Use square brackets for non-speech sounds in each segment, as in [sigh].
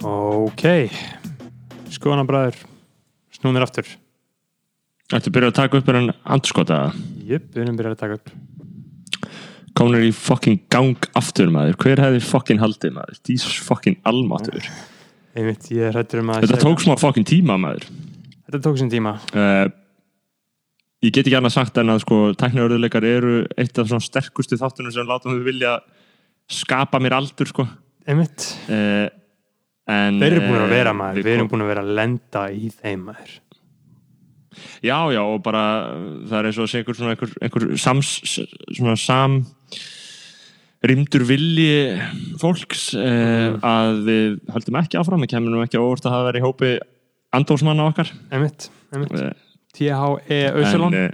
Ok, skoðanabræður, snúnir aftur. Ættu að byrja að taka upp en andurskota Jöp, við erum byrjað að taka upp. Komnir í fucking gang aftur maður Hver hefði fucking haldið maður? Dís fucking almatur Einmitt, ég hrættur um að... Þetta tók smá fucking tíma maður Þetta tók sín tíma. uh, Ég get ekki annað sagt en að sko tækniörðuleikar eru eitt af svona sterkustu þáttunum sem láta mig vilja skapa mér aldur sko Einmitt. uh, en, Þeir eru búin að eh, vera maður, við erum búin að vera að lenda í þeim maður. Já, já, og bara það er eins og að segja einhver einhver, einhver sams, svona sam rimdur vilji fólks eh, að við höldum ekki áfram, við kemur nú ekki óvart að hafa verið í hópi andósmanna okkar Einmitt, einmitt. Eh, T.H.E. Eh,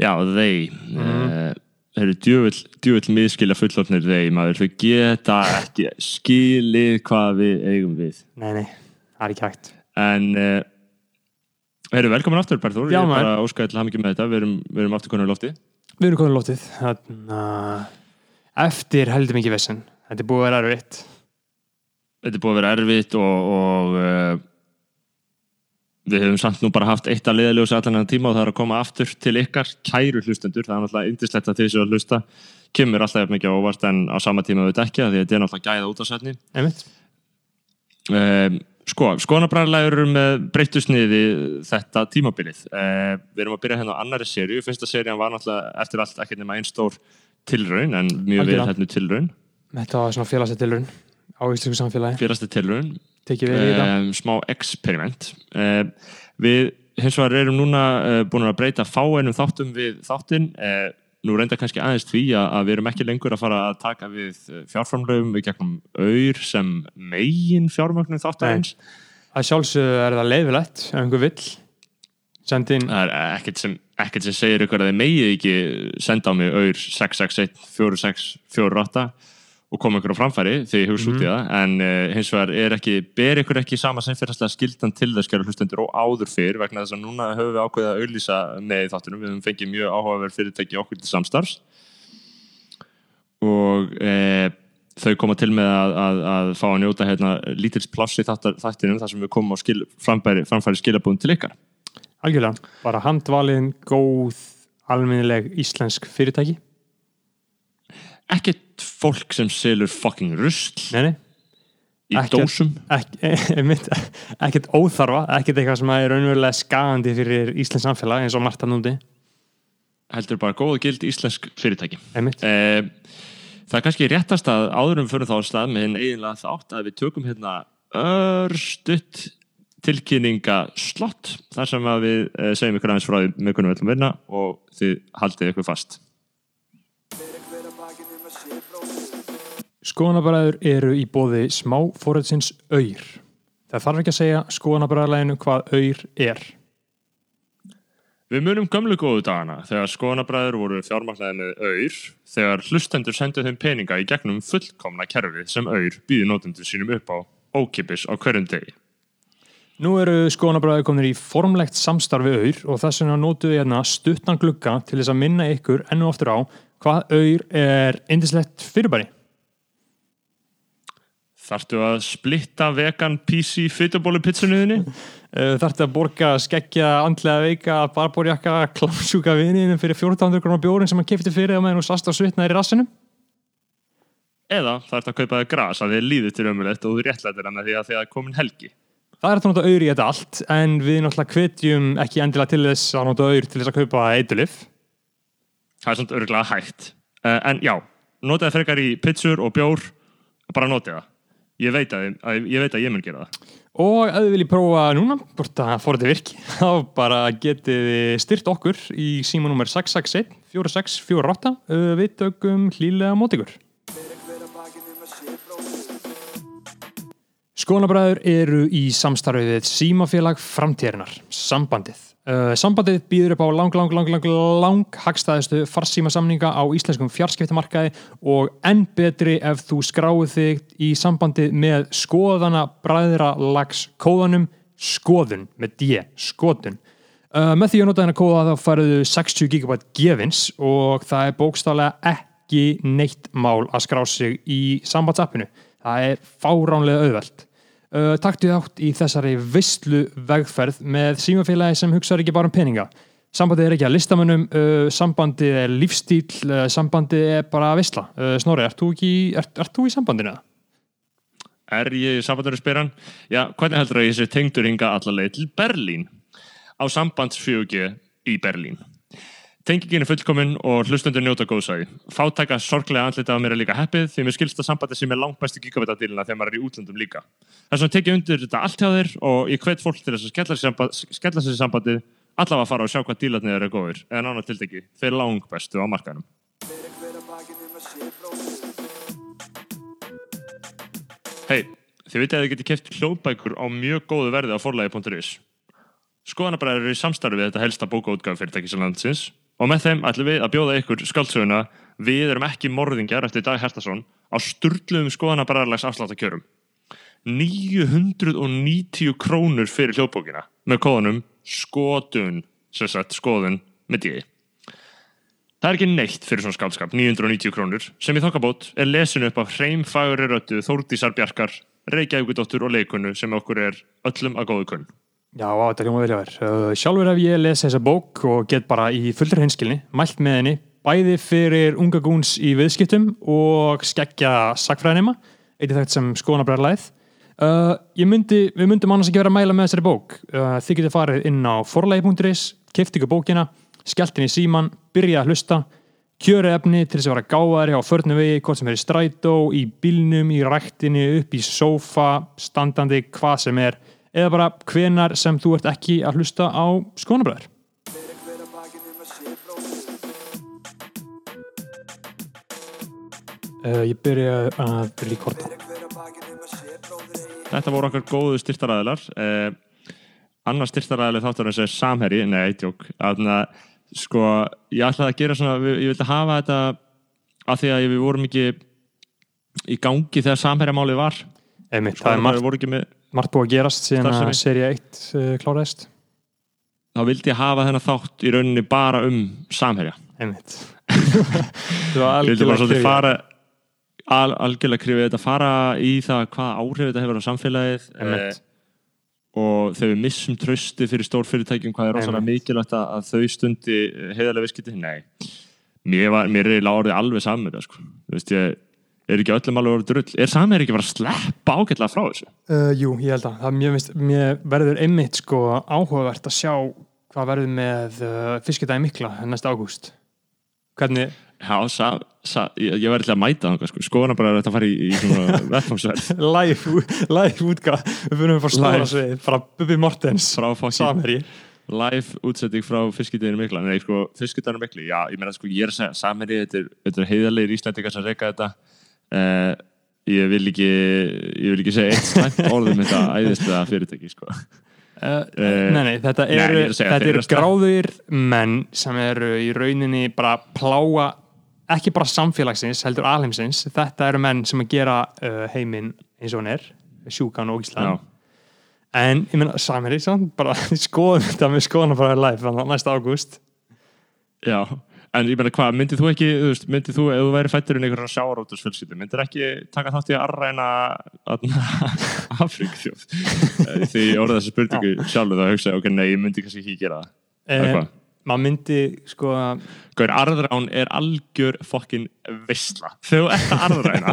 Já, þeir mm. Þeir eru djöfull, djöfull miðskilja fullornir þeir, maður, þau geta ekki skilið hvað við eigum við Nei, nei, það er ekki hægt. En uh, Erum velkomin aftur Berður, ég er bara óskæði til að hafa mikið með þetta, við erum, við erum aftur konur í lofti. Við erum komin lótið. Þannig að eftir heldur mikið vesinn. Þetta er búið að vera erfitt. Þetta er búið að vera erfitt og, og uh, við höfum samt nú bara haft eitt að liðaljósa allan enn tíma og það er að koma aftur til ykkar kæru hlustendur, það er náttúrulega indislegt að þið séu að hlusta, kemur alltaf mikið á óvart en á sama tíma við að því að þetta er náttúrulega gæða út setni. Einmitt. Um, sko, skoðanabræðarlega eru með breyttu sniði þetta tímabilið. Uh, við erum að byrja hérna á annari sériu. Fyrsta serían var náttúrulega eftir allt ekki nema einn stór tilraun, en mjög Algjörlega. hérna tilraun. Þetta var svona félagsættilurinn á íslensku samfélagi. Fyrsta um, smá experiment. Um, við hins vegar erum núna uh, búin að breyta fáeinum þáttum við þáttinn. Uh, nú reynda kannski aðeins því að, að við erum ekki lengur að fara að taka við uh, fjárframlöfum við gegnum auður sem megin fjármögnum þáttarins. Að sjálfsögðu er það leiðilegt ef einhver vill. Sendi inn Það er ekkert sem, ekkert sem segir ykkur að þið megið ekki senda á mig auður 661 4648 og koma ykkur á framfæri þegar ég hugsa út í það en uh, hins vegar er ekki, ber ykkur ekki sama samfélagslega skildan til þess kæra hlustendur og áður fyrr vegna þess að núna höfum við ákveðið að auðlýsa með þáttunum, við höfum fengið mjög áhugaverð fyrirtæki okkur til samstarfs og uh, þau koma til með að, að, að fá að njóta hérna, lítils pláss í þáttar, þáttinum þar sem við komum á skil, framfæri, framfæri skilabúðum til ykkar algjörlega. Bara handvalin, góð, almennileg íslensk fyrirtæki. Ekkert fólk sem selur fucking rusl Nei, nei. í Ekkert. dósum Ek, [laughs] einmitt, ekkert óþarfa, ekkert eitthvað sem er raunverulega skagandi fyrir íslensk samfélag eins og Marta núndi. heldur bara góð og gild íslensk fyrirtæki eh, það er kannski réttast að áðurum fyrir þá stað með hinn eiginlega þátt að við tökum hérna örstutt tilkynninga slott þar sem við eh, segjum ykkur aðeins frá við ætlum að vinna og þið haldið ykkur fast Skoðanabræður eru í bóði smá fóröldsins auður. Það þarf ekki að segja skoðanabræðarleginu hvað auður er. Við munum gömlu góðu dagana þegar skoðanabræður voru fjármagnaði með auður þegar hlustendur sendu þeim peninga í gegnum fullkomna kerfi sem auður býði nótendur sínum upp á ókipis á hverjum degi. Nú eru skoðanabræður komin í formlegt samstarfi auður og þess vegna notuðu við hérna stuttan glugga til þess að minna ykkur ennu oftur á hvað auður er indislegt Þarftu að splitta vegan PC fytubólu pizzunuðinni? [laughs] Þarftu að borga skeggja, andlega veika, barborjakka, klámsjúka vininu fyrir 1400 krónar bjórin sem hann kefti fyrir það meðan þú sast á svitnaðir í rassinum? Eða þarftu að kaupa þér gras að þið líður til ömulegt og þú réttlætir því að því að komin helgi. Það er nota auður í þetta allt en við náttúrulega hvetjum ekki endilega til þess að nota auður til þess að kaupa eitulif. Það er svona örgulega hægt. Uh, en já, notaði frekar í pizzur og bjór, bara notið það. Ég veit að, að, ég, veit að ég mun gera það. Og ef þið viljið prófa núna, hvort að fór þetta virki, [laughs] þá bara getið styrt okkur í símanúmer 661 4648 uh, við tökum hlýlega mót ykkur. Skónabræður eru í samstarfið símafélag framtíðarinnar, sambandið. Uh, sambandið býður upp á lang, lang, lang, lang, lang hagstæðistu farsímasamninga á íslenskum fjarskiptamarkaði og enn betri ef þú skráið þig í sambandið með skoðana bræðra lags kóðanum skoðun með D, skoðun. Uh, með því að nota þennan kóða þá færðu 60 GB gefins og það er bókstaflega ekki neitt mál að skrá sig í sambandsappinu. það er fáránlega auðvelt uh, taktu þátt í þessari vistlu vegferð með símafélagi sem hugsaður ekki bara um peninga sambandið er ekki að listamönnum uh, sambandið er lífstíl uh, sambandið er bara vistla uh, Snorri, ert þú, ekki, ert, ert þú í sambandinu? Er ég í sambandur í spyran? Já, hvernig heldur að ég sé tengdur hinga allarleið til Berlín á sambandsfjögi í Berlín? Tengingin er fullkominn og hlustundur njóta góðsæði. Fátæka sorglega andlita af mér er líka heppið því mér skilst að sambandi sem er langt bestu gigabitadílina þegar maður er í útlöndum líka. Það er svona tekið undir þetta allt hjá þér og ég hvet fólk til þess að skella sér samband, skella sér sambandið allavega að fara og sjá hvað dílarnir eru góðir eða nána tildegi, þeir lang bestu á markanum. Hei, þið vitið að þið getið keft hljóðbækur á mjög góðu verði á forlægi.is. Skoðanabræður eru í samstarfi við þetta helsta bókaútgáð fyrirtækis á landsins og með þeim ætlum við að bjóða ykkur skaldsöguna Við erum ekki morðingjar eftir Dag Hertason á sturgluðum skoðanabræðarlegs afsláttakjörum. 990 krónur fyrir hljóðbókina með kóðanum skotun, sem sagt skoðun með díði. Það er ekki neitt fyrir svona skaldskap, 990 krónur, sem í þokkabót er lesin upp af hreimfagri röttu Þórdísar Bjarkar, Reykjavíkudóttur og leikunu sem okkur er öllum að góðu kunn. Já, á, þetta hljóma velja verð. Uh, sjálfur hef ég lesið þessa bók og get bara í fullri hinskilni, mælt með henni, bæði fyrir unga gúns í viðskiptum og skeggja sakfræðinema, eitthvað þekkt sem skoðanabræðarlæð. Uh, ég myndi, við myndum annars ekki vera að mæla með þessari bók. Uh, þið getið farið inn á forlægi.is, keft ykkur bókina, skellt inn í síman, byrja að hlusta, kjöru efni til þess að vera gáðari á förnu vegi, hvort sem er í strætó, í bílnum, í ræktinni, upp í sófa, standandi, hvað sem er, eða bara hvenar sem þú ert ekki að hlusta á skoðanabræður. Uh, ég byrja að rekorda. Þetta voru okkar góðu styrtaræðilar. Eh, annar styrtaræðileg þáttur er samherji, nei, tjók. Að, sko, ég ætlaði að gera svona, ég vildi hafa þetta að því að við vorum ekki í gangi þegar samherjamálið var. Einmitt, það er margt, með, margt búið að gerast síðan að seria 1 uh, kláraðist. þá vildi ég hafa þennan þátt í rauninni bara um samherja. Einmitt. [laughs] Vildi bara svolítið fara al, algjörlega krifið þetta fara í það hvað áhrif þetta hefur á samfélagið eh, og þegar við missum trösti fyrir stór fyrirtækjum hvað er rosalega mikilvægt að, þau stundi heiðarlega viðskipti, nei mér, var, mér er eiginlega orðið alveg saman sko. þú veist ég er ekki öllum alveg orðið drull? Er samir ekki bara að sleppa ágætlega frá þessu? Uh, jú, ég held að það mér, finnst, mér verður einmitt sko áhugavert að sjá hvað verður með uh, fiskidagi mikla næsta ágúst. Hvernig, já, sa, sa, ég, ég var eitthvað að mæta það sko. skoðana bara að þetta fari í, í svona [laughs] vettfámsverð live, live útgáð, við að fara stóra svið, frá Bubi Mortens, live útsetting frá fiskideginu mikla. Nei sko, fiskideginu mikla, já, ég meina sko ég er að segja, samherji, þetta er, þetta er heiðarlegir íslendingar sem reyka þetta uh, ég vil ekki ég vil ekki segja eitt slæmt orðum þetta æðislega fyrirtæki sko. Uh, nei, nei, þetta eru, er þetta eru gráðir menn sem eru í rauninni bara pláa ekki bara samfélagsins, heldur alheimsins. Þetta eru menn sem að gera uh, heiminn eins og hann er, sjúkan og já, Ísland en ég meina, samherji, samt, bara [laughs] skoðum þetta með skoðan að fara live þannig að næsta ágúst. Já en ég meina hvað, myndið þú ekki þú veist, myndið þú, ef þú væri fættur inn einhverja sjáarótusfjölskyldu myndir ekki taka þátt í að arræna [laughs] Afríkþjóð Eh, því orða þessu spurningu sjálfur þá hugsa ég, ok, nei, ég myndi kannski ekki gera það? Maður myndi sko Gaur, arðrán er algjör fokkin veistla. Þegar þú ert að arðræna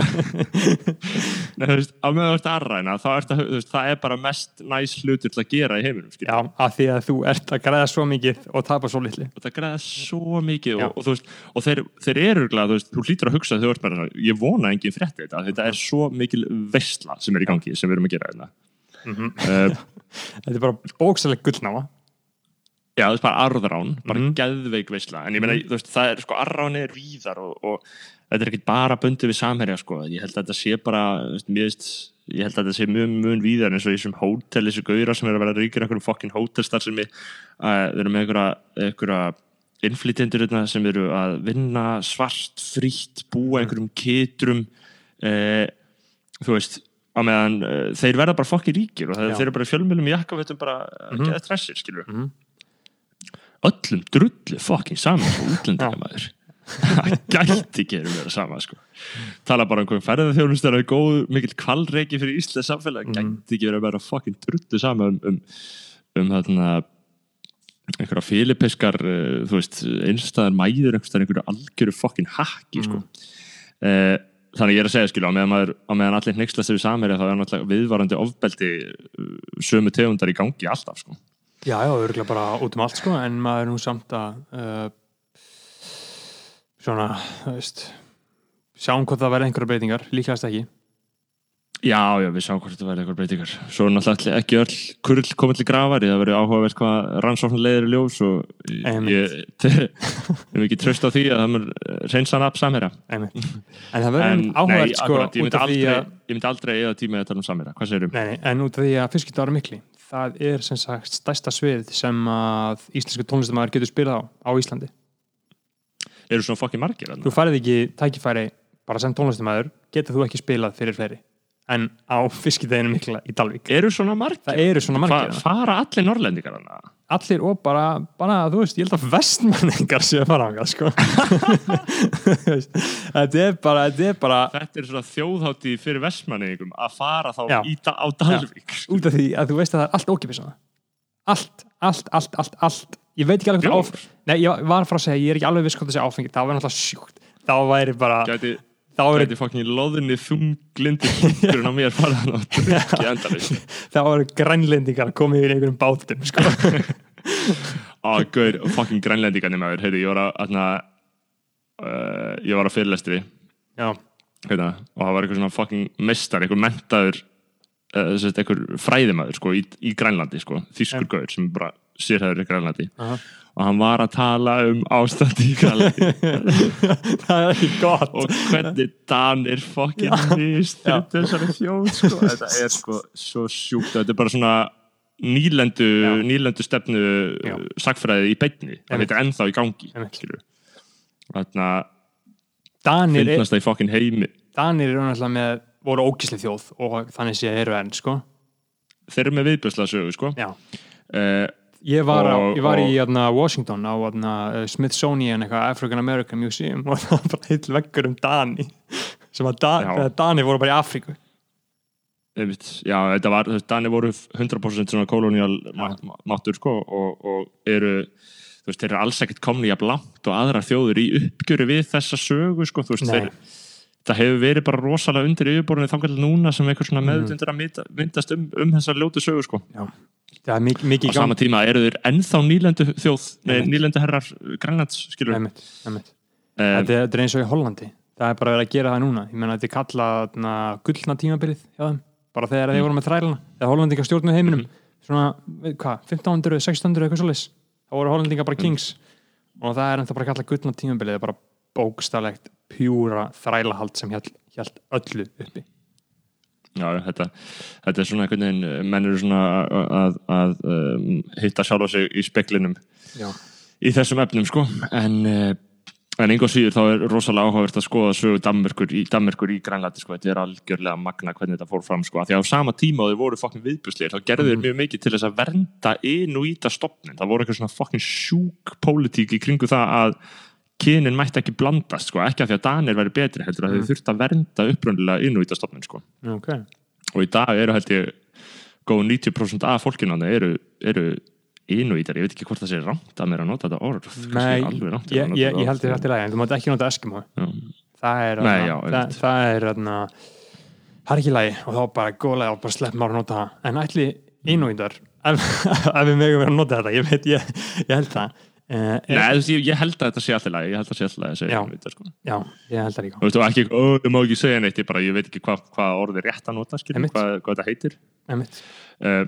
[laughs] Nei, þú veist, á meðan þú ert að arðræna þá ert að, þú veist, það er bara mest næs hlutur til að gera í heiminum, skil. já, að því að þú ert að græða svo mikið og tapa svo litli Og það græða svo mikið og, og, þú veist, og þeir, þeir eru glæð, þú veist, þú hlýtur að hugsa þegar þú ert bara, ég vona engin frétti þetta, þetta er svo mikil veistla sem er í gangi, sem við erum að gera þetta. Mhm. Uh, [laughs] þetta er bara bókstæðlega gullnáma Já, það er bara arðrán, bara Mhm. geðveik veisla, en ég meina, þú veist, það er sko arðrán er víðar og, og þetta er ekki bara bundið við samherja, sko, ég held að þetta sé bara, veist, ég held að þetta sé mjög mjög víðar eins og í þessum hótel, þessu gauðra sem eru að vera ríkir einhverjum fokkin hótelstar sem við, uh, erum með einhverja, einhverja innflytjendur hérna sem eru að vinna svart, frítt, búa einhverjum kitrum, uh, þú veist, á meðan uh, þeir verða bara fokkin ríkir og það, þeir eru bara fjölmjölum í jakkafötum bara að Mhm. geða stressir, skilur Mhm. Öllum drullu fokkin saman svo útlendingamæður [laughs] það gæti ekki að vera sama sko. tala bara um hvað ferðarþjónustar er góð, mikill kvalreiki fyrir Íslands samfélag, Mm. gæti ekki að vera fucking drullu sama um um, um þarna einhverja filipiskar uh, þú veist, einstæðar mæður einhverju algjöru fucking hakki sko. uh, þannig ég er að segja skilja, á meðan, maður, á meðan allir hneykslast yfir samherja þá er náttúrulega viðvarandi ofbeldi uh, sömu tegundar í gangi alltaf sko. Já, já, örgulega bara út um allt sko en maður er nú samt að uh, svona, þú veist sjáum hvort það verði einhverja breytingar líklegast ekki. Já, já, við sjáum hvort þetta verði eitthvað breytingar. Svo er náttúrulega ekki öll kurl komið til grafari það verður áhugavert hvað rannsókn leiðir í ljós og [laughs] ég hef ekki tröst á því að það mun reynsa hann af Einmitt. [laughs] en það verður áhugavert sko ég, myndi aldrei, eða tíma að tala um samherja. Hvað segirðu? Nei, nei, en út af því að mikli það er sem sagt stærsta svið sem að íslensku tónlistamæður getur spilað á á Íslandi. Eru svona fokkin margir? Þú færið ekki tækifæri bara sem tónlistamæður getur þú ekki spilað fyrir fleiri en á fiskitaðinu mikla í Dalvík. Eru svona margir? Það eru svona margir. fara allir norrlendingar hana? Allir og bara, bara, þú veist, ég held að vestmenningar séu að fara á það, sko. [laughs] þetta er bara, þetta er bara Þetta er svona þjóðhátti fyrir vestmanningum að fara þá Já. í, á Dalvík út af því að þú veist að það er allt ókipis. Allt, allt, allt, allt, allt. Ég veit ekki alveg hvað áf... Nei, ég var að fara að segja, ég er ekki alveg viss hvað það sé áfengi. Það var náttúrulega sjúkt. Þá væri bara, Gæti, þá væri, gæti fokkin loðinni þunglindi þungurinn á mér farið hann á drukki endalist [laughs] þá væri grænlendingar að koma yfir einhverjum bátum, sko. Á, gaur, fucking grænlendingarnir maður. Heyrðu, ég var að atna, uh, ég var að fyrirlestri. Já, hérna, og það var eitthvað svona fucking mestar, eitthvað mentaður uh, sérst, eitthvað fræðimaður sko, í, í Grænlandi, sko, þýskur gaur sem bara sérhæður í Grænlandi. Aha. Og hann var að tala um ástandi í Grænlandi [laughs] það er ekki gott. og hvernig Danir fucking nýst Já. þessari þjóð sko. [laughs] þetta er sko svo sjúkt þetta er bara svona nýlendu, Já. nýlendu stefnu Já. sagfræði í beinni Einmitt. þetta er ennþá í gangi skilur. þarna Danir, er, finnast það í fucking heimi Danir eru náttúrulega með, voru ógisli þjóð og þannig sé eru enn, sko. þeir eru með viðbjörslega sögu sko. Já. uh, Ég var, á, Og- ég var í jæna, Washington á jæna, Smithsonian eitthvað, African American Museum [laughs] og það var bara heill veggur um Dani sem að da, Dani voru bara í Afríku. Já, þetta var, Danir voru 100% svona kolonial máttur sko, og, og eru þú veist, þeir eru alls ekkert komni jafn langt og aðrar þjóður í uppgjöru við þessa sögu sko, þú veist, Nei. þeir það hefur verið bara rosalega undir yfirborðinu þangar til núna sem eitthvað svona Mhm. meðutundur að mynda, myndast um, um þessa ljótu sögu sko. Er á í sama tíma eru þeir ennþá nýlendu þjóð, nei, nýlendu herrar Grænlands, skilur um, Einmitt, einmitt. þetta, er, þetta er eins og í Hollandi. Það er bara verið að gera það núna. Ég menna þetta er kallað na, gullna tímabilið hjá þeim bara þegar þeir voru með þrælana þegar Hollandingar stjórnuð heiminum. Svona, veit hvað, 1500, 1600 eitthvað svoleiðis. Þá voru Hollandingar bara kings. Og það er ennþá bara kallað gullna tímabilið bara bókstaflegt pjúra þrælahald sem hjælt öllu uppi. Já, þetta, þetta er svona einhvern veginn, menn eru svona að, að, að um, hitta sjálfa sig í speklinum Já. í þessum efnum, sko, en uh, en einhver síður þá er rosalega áhugavert að skoða sögu Danmerkur í, í Grænlandi, sko, þetta er algjörlega magna hvernig þetta fór fram, sko, af því á sama tíma og þeir voru fokkin viðbjörnslegir, þá gerðu þeir mjög mikið til þess að vernda inn og íta stopnin, það voru eitthvað svona fokkin sjúk pólitík í kringu það að kynin mætti ekki blandast, sko, ekki af því að Danir væri betri, heldur að þeir þurft að vernda uppröndilega inn og íta stopnin, sko. Okay. og í dag eru held ég góð 90% af fólkinu eru, eru inuítar, ég veit ekki hvort það sé rámt að mér að nota þetta orð Nei, rámt ég, ég, ég held þér hægt í lagi en þú mátt ekki nota Eskimo það er, þarna- það, er ekki lagi. Og þá bara góðlega og bara slepp maður að nota það. En ætli innúindar [laughs] ef, við vera að nota þetta ég veit, ég, ég held það uh, Nei, þú veist, ég, ég held að þetta sé alltaf lagi ég held að það sé alltaf lagi að segja inuítar sko. já, ég held það líka. Þú veist, og ekki, ó, ég má ekki segja neitt ég, bara, ég veit ekki hvað hva orðið er rétt að nota skilur, Einmitt. hvað, þetta heitir. Uh,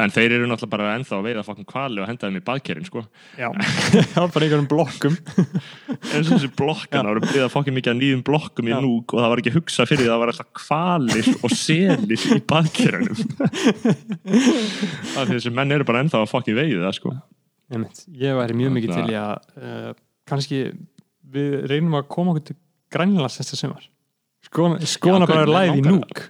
en þeir eru náttúrulega bara ennþá að veiða fokkin kvali og henda þeim í baðkerinn sko. já, [laughs] já, bara einhverjum blokkum. [laughs] Og þessi blokkan, það voru byrjað fokkin mikið að nýjum blokkum í Já. núk og það var ekki hugsa fyrir að það var alltaf kvalir og [laughs] bara að sko. Einmitt. ég væri mjög mikið til í að uh, kannski við reynum að koma okkur til grænlands þetta sumar. Skoðana, skoðana Já, bara í langar- núk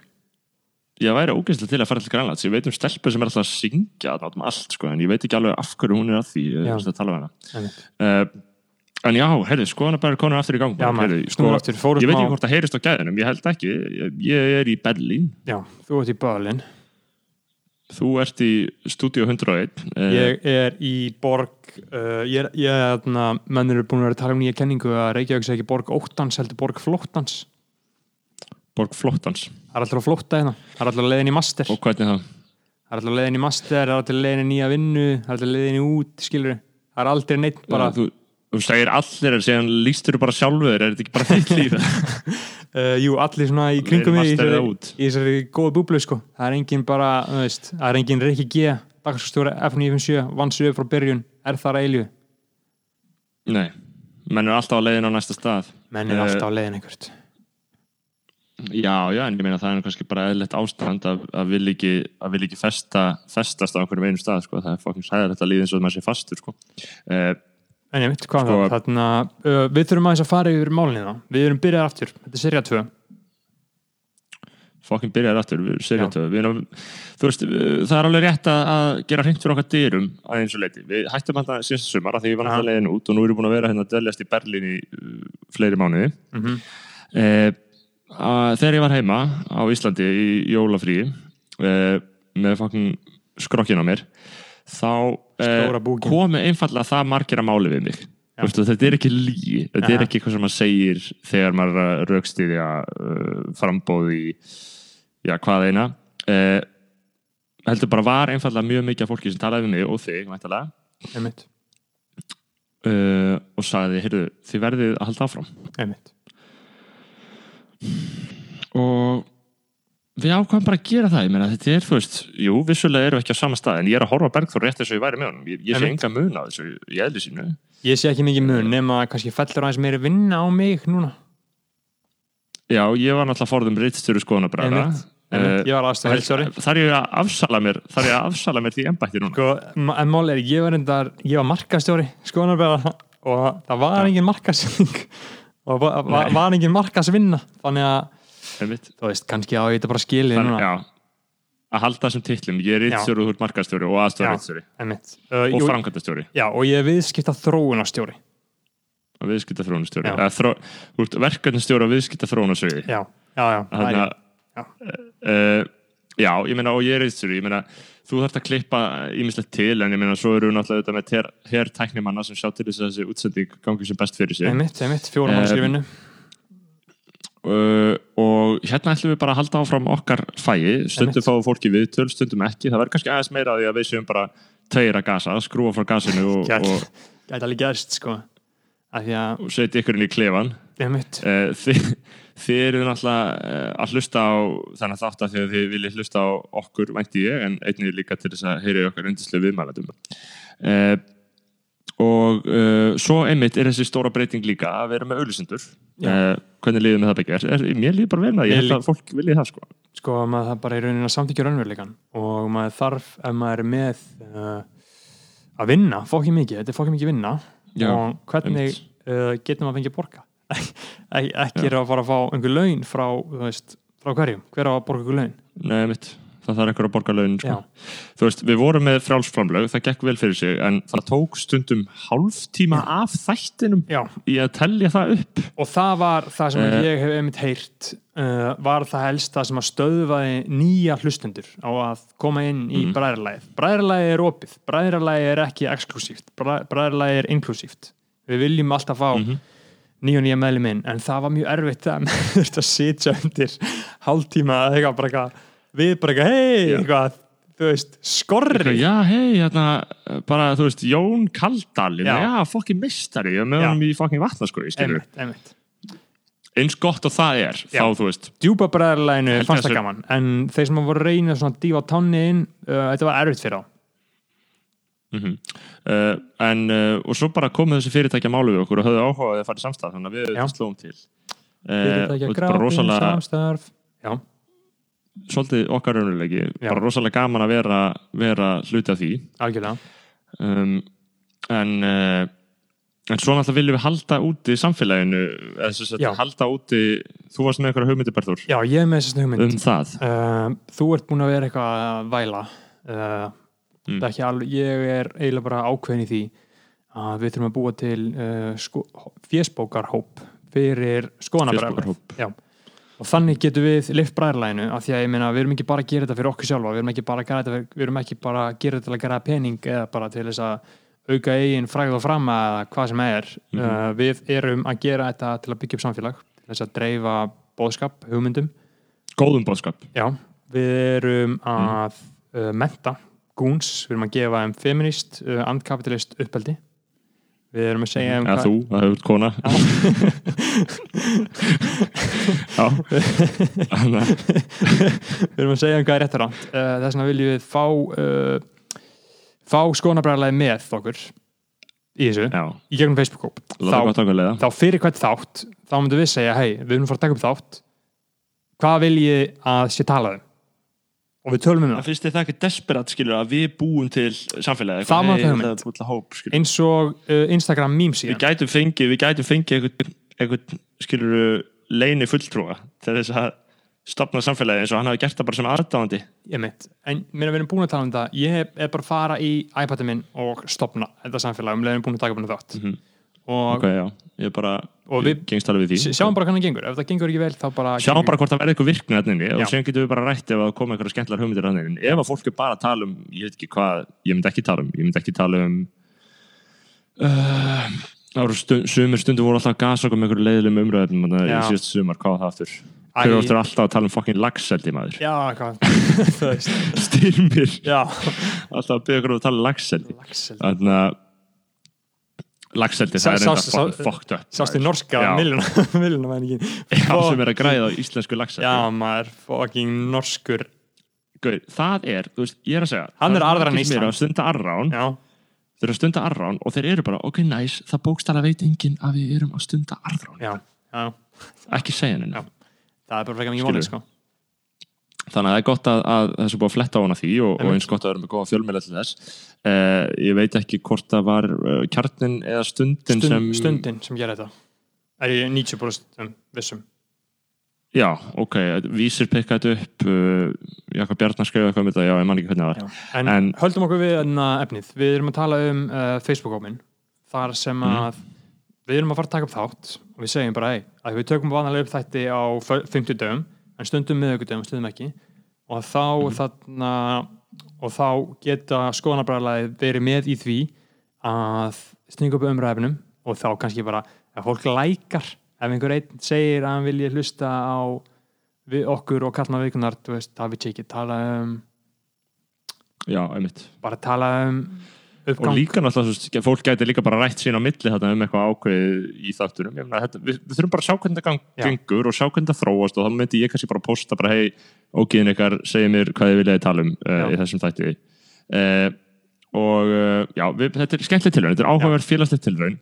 ég væri ógeðslega til að fara til Grænlands. Ég veit um stelpu sem er alltaf að syngja um allt sko, en ég veit ekki alveg af hverju hún er að því Já. ég, að tala um hana. Uh, En já, heyrðu, skoðanabæður konur aftur í gang Já, maður, heyrðu, snúum aftur, Ég veit ekki hvort það heyrist á gæðinum, ég held ekki. Ég, ég er í Berlín, Já, þú ert í Berlin þú ert í Studio 101 eh, Ég er í borg uh, ég ég þarna, menn eru búin að vera að tala um nýja kenningu að Reykjavík sé ekki borg óttans heldur borg flóttans. Borg Flottans Það er alltaf flótta hérna, það er alltaf að leiðin í master. Og hvernig það? Það er alltaf leiðin í master, það er alltaf leiðin í nýja vinnu það er alltaf leiðin í út, skilur það er aldrei neitt bara þú, þú segir allir en síðan lístur þú bara sjálfur er þetta ekki bara þitt líf? Uh, [laughs] Jú, allir svona í kringum mig í þessari- góðu búblu sko. það er engin bara, þú veist það er engin Rikki G, dagskastjóra F957 vann sig upp frá byrjun, er þar að eilju Nei, menn er alltaf á leiðin á næsta stað. Menn er Eh, alltaf á leiðin einhvert Já, já, en ég meina það er kannski bara eðlilegt ástand að, að vil ekki, að vil ekki festa, festast á einhverjum einu stað, sko, það er fokkin sæðilegt að líða eins og En ég veit hvað Sko- það, þarna, uh, við þurfum aðeins að fara yfir málinni þá. Við erum byrjað aftur, þetta er serja 2. fokkin byrjar aftur, við erum Já. serjatöð, við erum, þú veist, það er alveg rétt að, gera hreint fyrir okkar dyrum að eins og leiti. Við hættum alltaf síðast sumar að því við varum alltaf leiðin út og nú erum við búin að vera hérna að dveljast í Berlín í fleiri mánuði. Mm -hmm. Eh, að þegar ég var heima á Íslandi í jólafríi eh, með fokkin skrokkin á mér þá eh, Stóra búkinn. komi einfallega það margir að máli við mig Já. Veistu, þetta er ekki lí þetta er Aha. ekki eitthvað sem maður segir þegar maður raukstýðja uh, frambóð í já, hvað eina eh, heldur bara var einfallega mjög mikið af fólki sem talaði við mig og þig uh, og sagði, heyrðu, þið verðið að halda áfram einmitt. og við ákvæmum bara að gera það ég meina þetta er, þú veist, jú, vissulega erum við ekki á sama stað en ég er að horfa á Bergþór rétt eins og ég væri með honum ég, ég sé enga mun á þessu í eðli sínu Ég sé ekki mikið mun nema að kannski fellur aðeins meiri vinna á mig núna. já, ég var náttúrulega forðum rittstjóru skoðanabræða. Ég heilsjóri. þar ég að afsala mér þar ég að afsala mér því embætti núna Sko, en mál er, ég var endar, ég var markastjóri, skoðanarbæða og það var engin markasvinning og var, engin markasvinna. Þannig að. Þú veist, kannski á ég þetta bara skilið núna. að halda þessum titlum ég er rittstjóri og þú ert markastjóri og rittstjóri Einmitt. Uh, og jú, framkvæmdastjóri já, og ég er viðskipta þróunarstjóri. og viðskipta þróunastjóri. Eða þró, verkefnastjóri og viðskipta þróunasviði Já, já, já. er Þannig að Já. uh, já, ég meina og ég er eitthvað, ég meina þú þarft að klippa ímislegt til en ég meina svo eru við náttúrulega auðvitað með her, her tæknimanna sem sjá til þess að þessi útsending gangi sem best fyrir sig Einmitt, einmitt, vinnu. og hérna ætlum við bara að halda áfram okkar fæi. Stundum fáum fólki við, töl stundum ekki. Það verður kannski aðeins meira af því að við séum bara tveir að gasa, skrúa frá gasinu og, Gæti og, gæti alveg gerst, sko. Því að, og setja ykkur inn í klefan uh, þið, þið eru náttúrulega uh, að hlusta á þannig þátt að að þið viljið hlusta á okkur vænti ég en einnig líka til þess að heyri okkar undislega viðmælandum uh, og uh, svo einmitt er þessi stóra breyting líka að vera með auðlisendur Já. uh, hvernig líður með það byggja er, mér líður bara vel með það, ég held að fólk viljið það sko. Sko, maður það bara í rauninni að samtíkja raunveruleikan og maður þarf, ef maður er með uh, að vinna, fókið mikið, þetta er fókið mikið vinna Já, og hvernig getur maður fengið borga? Ek, [laughs] ekki er að fara að fá einhver laun frá, veist, frá hverjum, hver að borga einhver laun? Nei, einmitt, það þarf einhver að borga launin sko. Þú veist, við vorum með frjálsframlög það gekk vel fyrir sig, en það tók stundum hálftíma af þættinum Já, í að tellja það upp og það var það sem Eh. ég hef einmitt heyrt uh, var það helsta sem að stöðvaði nýja hlustundur á að koma inn í mm. Bræðralægið bræðralægið er opið, bræðralægið er ekki exklusíft, bræðralægið er inklusíft við viljum alltaf fá Mhm. nýja og nýja meðlum inn, en það var mjög erfitt að [laughs] maður þurfti að sitja undir hálftíma eða eitthvað bara eitthvað við bara eitthvað, hei, eitthvað þú veist, skorri Já, hei, hérna, bara, þú veist, Jón Kaldal, já, Já. fokkin mistari, er með Já. honum í fokkin vatnaskói, skilur. einmitt, einmitt Eins gott og það er, Já. þá, þú veist, djúpa bræðarlæginu Held fannst það gaman en þeir sem voru að reyna svona að dífa tánni inn uh, þetta var erfitt fyrir á mm uh, en, uh, og svo bara komu þessi fyrirtækja málu við okkur og höfðu áhuga að þið farið samstæð, þannig að við slóum til. Uh, fyrirtækja og bara grápin, rosalega, samstarf já, svolítið okkar raunulegi, bara rosalega gaman að vera, vera hluti af því. Um, en, uh, en svo náttúrulega viljum við halda úti samfélaginu, eða þess að halda úti, þú varst með eitthvað hugmyndi, Berður, já, ég er með þessi hugmynd um það. uh, þú ert búin að vera eitthvað að væla uh, Mm. er alveg, ég er eiginlega bara ákveðin í því að við þurfum að búa til uh, sko, fésbókarhóp fyrir. Já. Og þannig getum við lift bræðarlæginu af því að ég meina við erum ekki bara að gera þetta fyrir okkur sjálfa við erum ekki bara að gera þetta, við erum ekki bara að gera þetta til að gera pening eða bara til þess að auka eigin fræð og fram eða hvað sem er. Uh, við erum að gera þetta til að byggja upp samfélag til þess að dreifa bóðskap, hugmyndum. Góðum bóðskap Já, við erum að uh, menta gúns, við erum að gefa þeim feminist, uh, andkapitalist uppeldi við erum að segja um eða þú, það hefur kona. Já. Við erum að segja um hvað er rétt og rátt uh, þess vegna viljum við fá uh, fá skonabræðarlega með okkur í þessu, já, í gegnum Facebook-kóp þá, þá fyrir hvert þátt þá myndum við segja, hei, við erum að fara að taka upp þátt. Hvað viljið að sé talað um og við tölum um Það það. finnst þið það ekki desperat skilur að við búum til samfélagi Það má Hey, það það er til hóp skilur eins og uh, Instagram memes Við gætum fengið, við gætum fengið einhvern, einhvern skilur leini fulltrúa til þess að stopna samfélagi eins og hann hafi gert það bara sem aðdáðandi ég mitt, en mér við erum búin að tala um þetta ég er bara að fara í iPadin minn og stopna þetta samfélag um leiðin búin að taka búin þátt. Mhm. Og Ok, já, ég er bara Og við- gengst alveg við því. sjáum bara hvernig það gengur. Ef það gengur ekki vel þá bara Sjáum bara hvort það verði eitthvað virkni þannig og síðan getum við bara rætt ef að koma eitthvað skemmtlar hugmyndir þannig ef að fólk er bara að tala um, ég veit ekki hvað ég myndi ekki tala um, ég myndi ekki tala um uh, það voru stund, sumir stundu voru alltaf að gasa okkur með einhverju leiðilegum umröðum í Já. síðast sumar, hvað það aftur. Hver áttur alltaf að tala um fucking lagseldi maður? Já, [laughs] Styrmir, alltaf að byggja okkur um að tala um lagseldi. Þannig að lagseldi, það er enda sá- fucking sá- fucked up sástu norska menningin [laughs] Já, sem er að græða á íslensku lagseldi já, maður fucking norskur. Gaur, það er, þú veist, ég er að segja Hann er sem eru Ísland. að stunda arrán. Já, þeir eru að stunda arrán og þeir eru bara, ok, nice það bókstala veit enginn að við erum að stunda arrán. Ekki segja henni það er bara frekar mikið málið sko þannig að það er gott að, að þessu búið að fletta á hana því og, og eins gott að vera með góða fjölmjöla til þess uh, ég veit ekki hvort það var uh, kjarnin eða stundin Stund, sem stundin sem gera þetta er ég 90% um, vissum já, ok, vísir pikkaði upp uh, Jakob Bjarnar skrifaði eitthvað um þetta já, ég man ekki hvernig það var. En, En- höldum okkur við enna efnið. Við erum að tala um uh, Facebook-hópin þar sem Mhm. að við erum að fara að taka upp þátt og við segjum bara, ei, að við tökum vanlega upp þætti á fö- 50 dögum en stundum miðugudögum, stundum ekki. Og þá Mhm. þarna og þá geta skoðanabræðarlega verið með í því að stinga upp umræðinum og þá kannski bara að fólk lækar ef einhver einn segir að hann vilji hlusta á okkur og kallna vikunar, þú veist, það við ekki tala um já, einmitt. Bara tala um og uppgang líka náttúrulega, fólk gæti líka bara rætt sín á milli þetta um eitthvað ákveðið í þáttunum. Ég meina, þetta, við, við þurfum bara að sjá hvernig það gengur og sjá hvernig það þróast og þá myndi ég kannski bara posta bara hei, ógiðin ykkar, segja mér hvað þið viljaði tala um uh, í þessum þætti. Uh, og uh, já, við, þetta er skemmtileg tilraun, þetta er áhugaverð félagslega tilraun.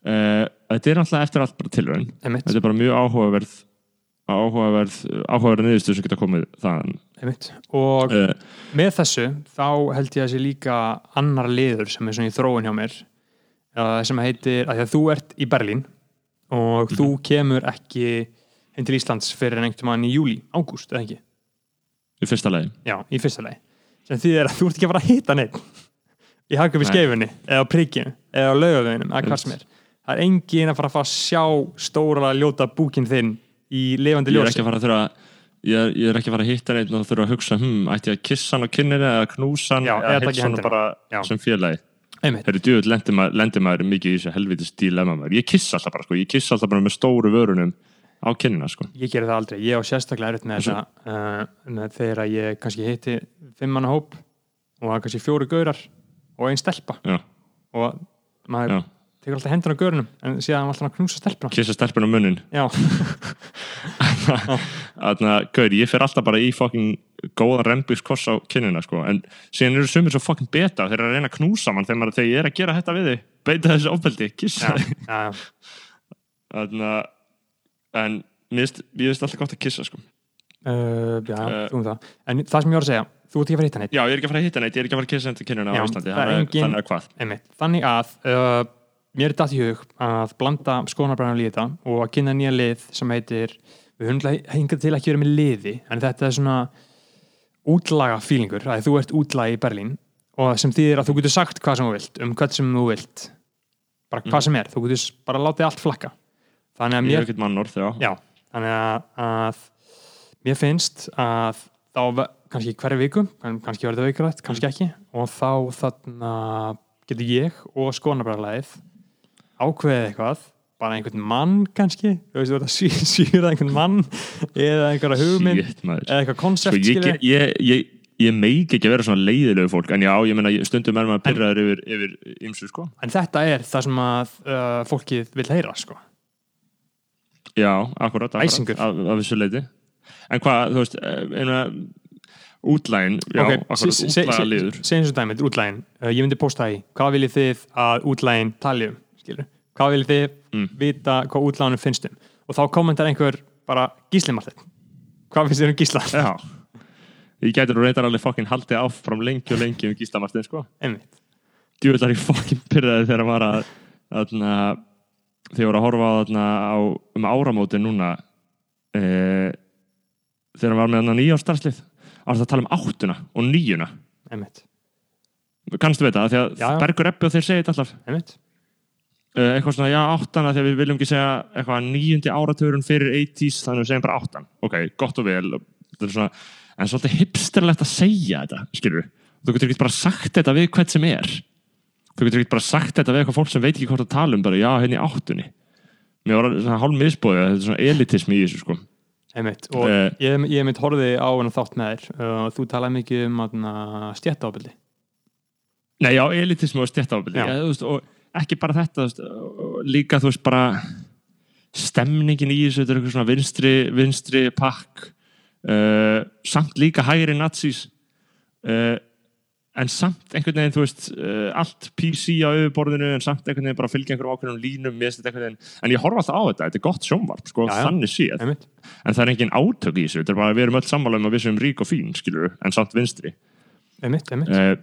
Uh, þetta er náttúrulega eftir allt bara einmitt, þetta er bara mjög áhugaverð áhugaverð, áhugaverð niðurstöð sem geta komið einmitt. og uh, með þessu þá held ég að sé líka annar liður sem er svona í þróun hjá mér uh, sem heitir, að því að þú ert í Berlín og þú kemur ekki heim til Íslands fyrir en einhvern mann í júli, ágúst, eða ekki? Í fyrsta lagi. Já, í fyrsta lagi. Sem þýðir að þú ert ekki að fara að hita neitt í hagum í skeifunni eða á prikkinu, eða á laugaveginum eða hvað sem er, það er engin að fara að fá að sjá stóra ljóta búkin þinn í lifandi ég er ljósi ekki að fara að þurfa ég ég er ekki að fara að hitta neitt og þurfa að hugsa hm, ætti ég að kissa hann á kynninni eða knúsa hann eða heilsa hann bara sem félagi einmitt, Þegar djúvill lendir maður, mikið í þessu helvitis dilemma maður. Ég kissa alltaf bara, sko. Ég kissa alltaf bara með stóru vörunum á kinnina, sko. ég gerir það aldrei ég á sérstaklega erut með Þessu- þetta uh, með þegar ég kannski hitti fimm manna hóp og það er kannski fjóru gaurar og einn stelpa Já, og maður já. Tekur alltaf hendur á gaurunum en síðan var alltaf að knúsa stelpuna Kissa stelpun á munnin. já, [laughs] Þannig að, gaur, ég fer alltaf bara í fucking góðan rembíkskoss á kinnina, sko. En síðan eru sumir svo fucking beta þeir eru að reyna að knúsa mann þegar, maður, þegar ég er að gera þetta við þig. Beita þessu ofbeldi, kissa Þannig að, en mér finnst alltaf gott að kissa, sko. uh, já Eh. þú um það en það sem ég var að segja, þú ert ekki að fara að hitta neitt Já, ég er ekki að fara að hitta neitt, ég er ekki að fara að kissa kinnina Já, á Íslandi. Þannig að- hvað? Þannig að uh, mér er datt í hug að blanda skoðanabræðan í þetta og að kynna nýja lið sem heitir við höfum hingað til ekki verið með liði en þetta er svona útlaga fílingur, að þú ert útlaga í Berlín og sem þýðir að þú getur sagt hvað sem þú vilt um hvað sem þú vilt. Bara hvað sem er, þú getur bara látið allt flakka. Þannig að mér mannorð, já. Þannig að, að mér finnst að þá kannski hverju viku, kann- kannski verður það vikurætt, kannski ekki og þá þarna getur ég og skonabræðarlæðið ákveðið eitthvað bara einhvern mann kannski þú veist, þú ert að [laughs] sýra einhvern mann eða einhverja hugmynd Shit, eða eitthvað koncept ég, ég, ég, ég, ég meik ekki að vera svona leiðilegu fólk, en já, ég meina, ég- stundum er maður pyrraður yfir, yfir ymsu, sko. en þetta er það sem að uh, fólkið vil heyra sko. Já, akkurat, akkurat. Af, af þessu leiti. En hvað, þú veist, einu útlægin, já, Ok, akkurat, útlæga liður. segjum svo dæmið, útlægin uh, ég myndi posta í, hvað viljið þið að útlægin tali um, skilur hvað viljið þið Mm. vita hvað útlæginu finnst um og þá kommentar einhver bara Gísli Martin hvað finnst þér um Gísla? Já. Ég nú reyndar alveg fokkin haldið áfram lengi og lengi um Gísla Martin, sko. einmitt, djúvillar ég fokkin pyrraði þegar að þarna, þegar ég var að horfa á, þarna, á um áramótin núna e, þegar hann var með hann nýjá starfslið á að tala um áttuna og nýjuna einmitt, kannstu veit það, því að Já, já. Bergur Eppi og þeir segja þetta alltaf einmitt. E, eitthvað svona, já áttana þegar við viljum ekki segja eitthvað nýjundi áratörun fyrir 80s þannig að við segjum bara áttan. Ok, gott og vel. Svona, en svolítið hipsterlegt að segja þetta skilur þú getur ekki bara sagt þetta við hvert sem er. Þú getur ekki bara sagt þetta við eitthvað fólk sem veit ekki hvort að tala um bara já, henni í áttunni. Mér var svona hálf misbóðið þetta er svona elitismi í þessu sko. Einmitt. og Eh. ég, ég mynd horfið á hennar þátt með þér uh, þú talaði mikið um stjættaábyldi Nei, já, elitismi og stjættaábyldi Ja, ekki bara þetta veist, líka, þú veist, bara stemningin í þessu þetta er eitthvað svona vinstri, vinstri pakk uh, samt líka hægri nazís uh, en samt einhvern veginn, þú veist uh, allt PC á auðborðinu en samt einhvern veginn bara fylgja einhverjum ákveðnum línum en ég horfa alltaf á þetta þetta er gott sjónvarp, sko, já. þannig séð. En það er engin átök í þessu, þetta er bara við erum öll sammála um að við sem rík og fín, skilur en samt vinstri. Einmitt, einmitt. uh,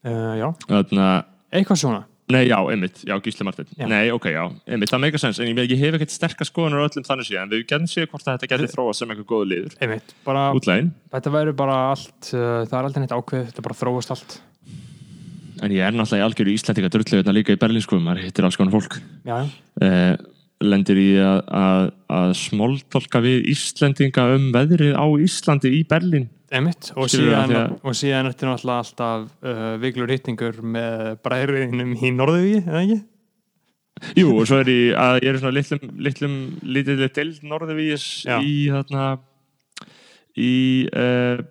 Uh, já, þarna eitthvað svona Nei, já, einmitt, já, Gísli Martin Já. Nei, ok, já, einmitt, það meika sens En ég, ég hef ekkert sterkar skoðunar öllum þannig síðan. Við getum séð hvort þetta getur þróa sem eitthvað góða liður. Einmitt, bara, Útlægin, þetta verður bara allt uh, það er aldrei neitt ákveð, þetta bara þróast allt. En ég er náttúrulega í algjöru Íslandika drullu þetta líka í Berlín, sko Maður hittir alls konar fólk. Já, já, eh, Lendir í að, að, að smóltolka við Íslendinga um veðrið á Íslandi í Berlín Einmitt, og og síðan ertu náttúrulega alltaf uh, viglur hittingur með bræðurinnum í Norðuvíi, eða ekki? Jú, og svo er ég að ég er svona litlum, litlum, litlum deild norðurvíðis Já. í þarna í uh,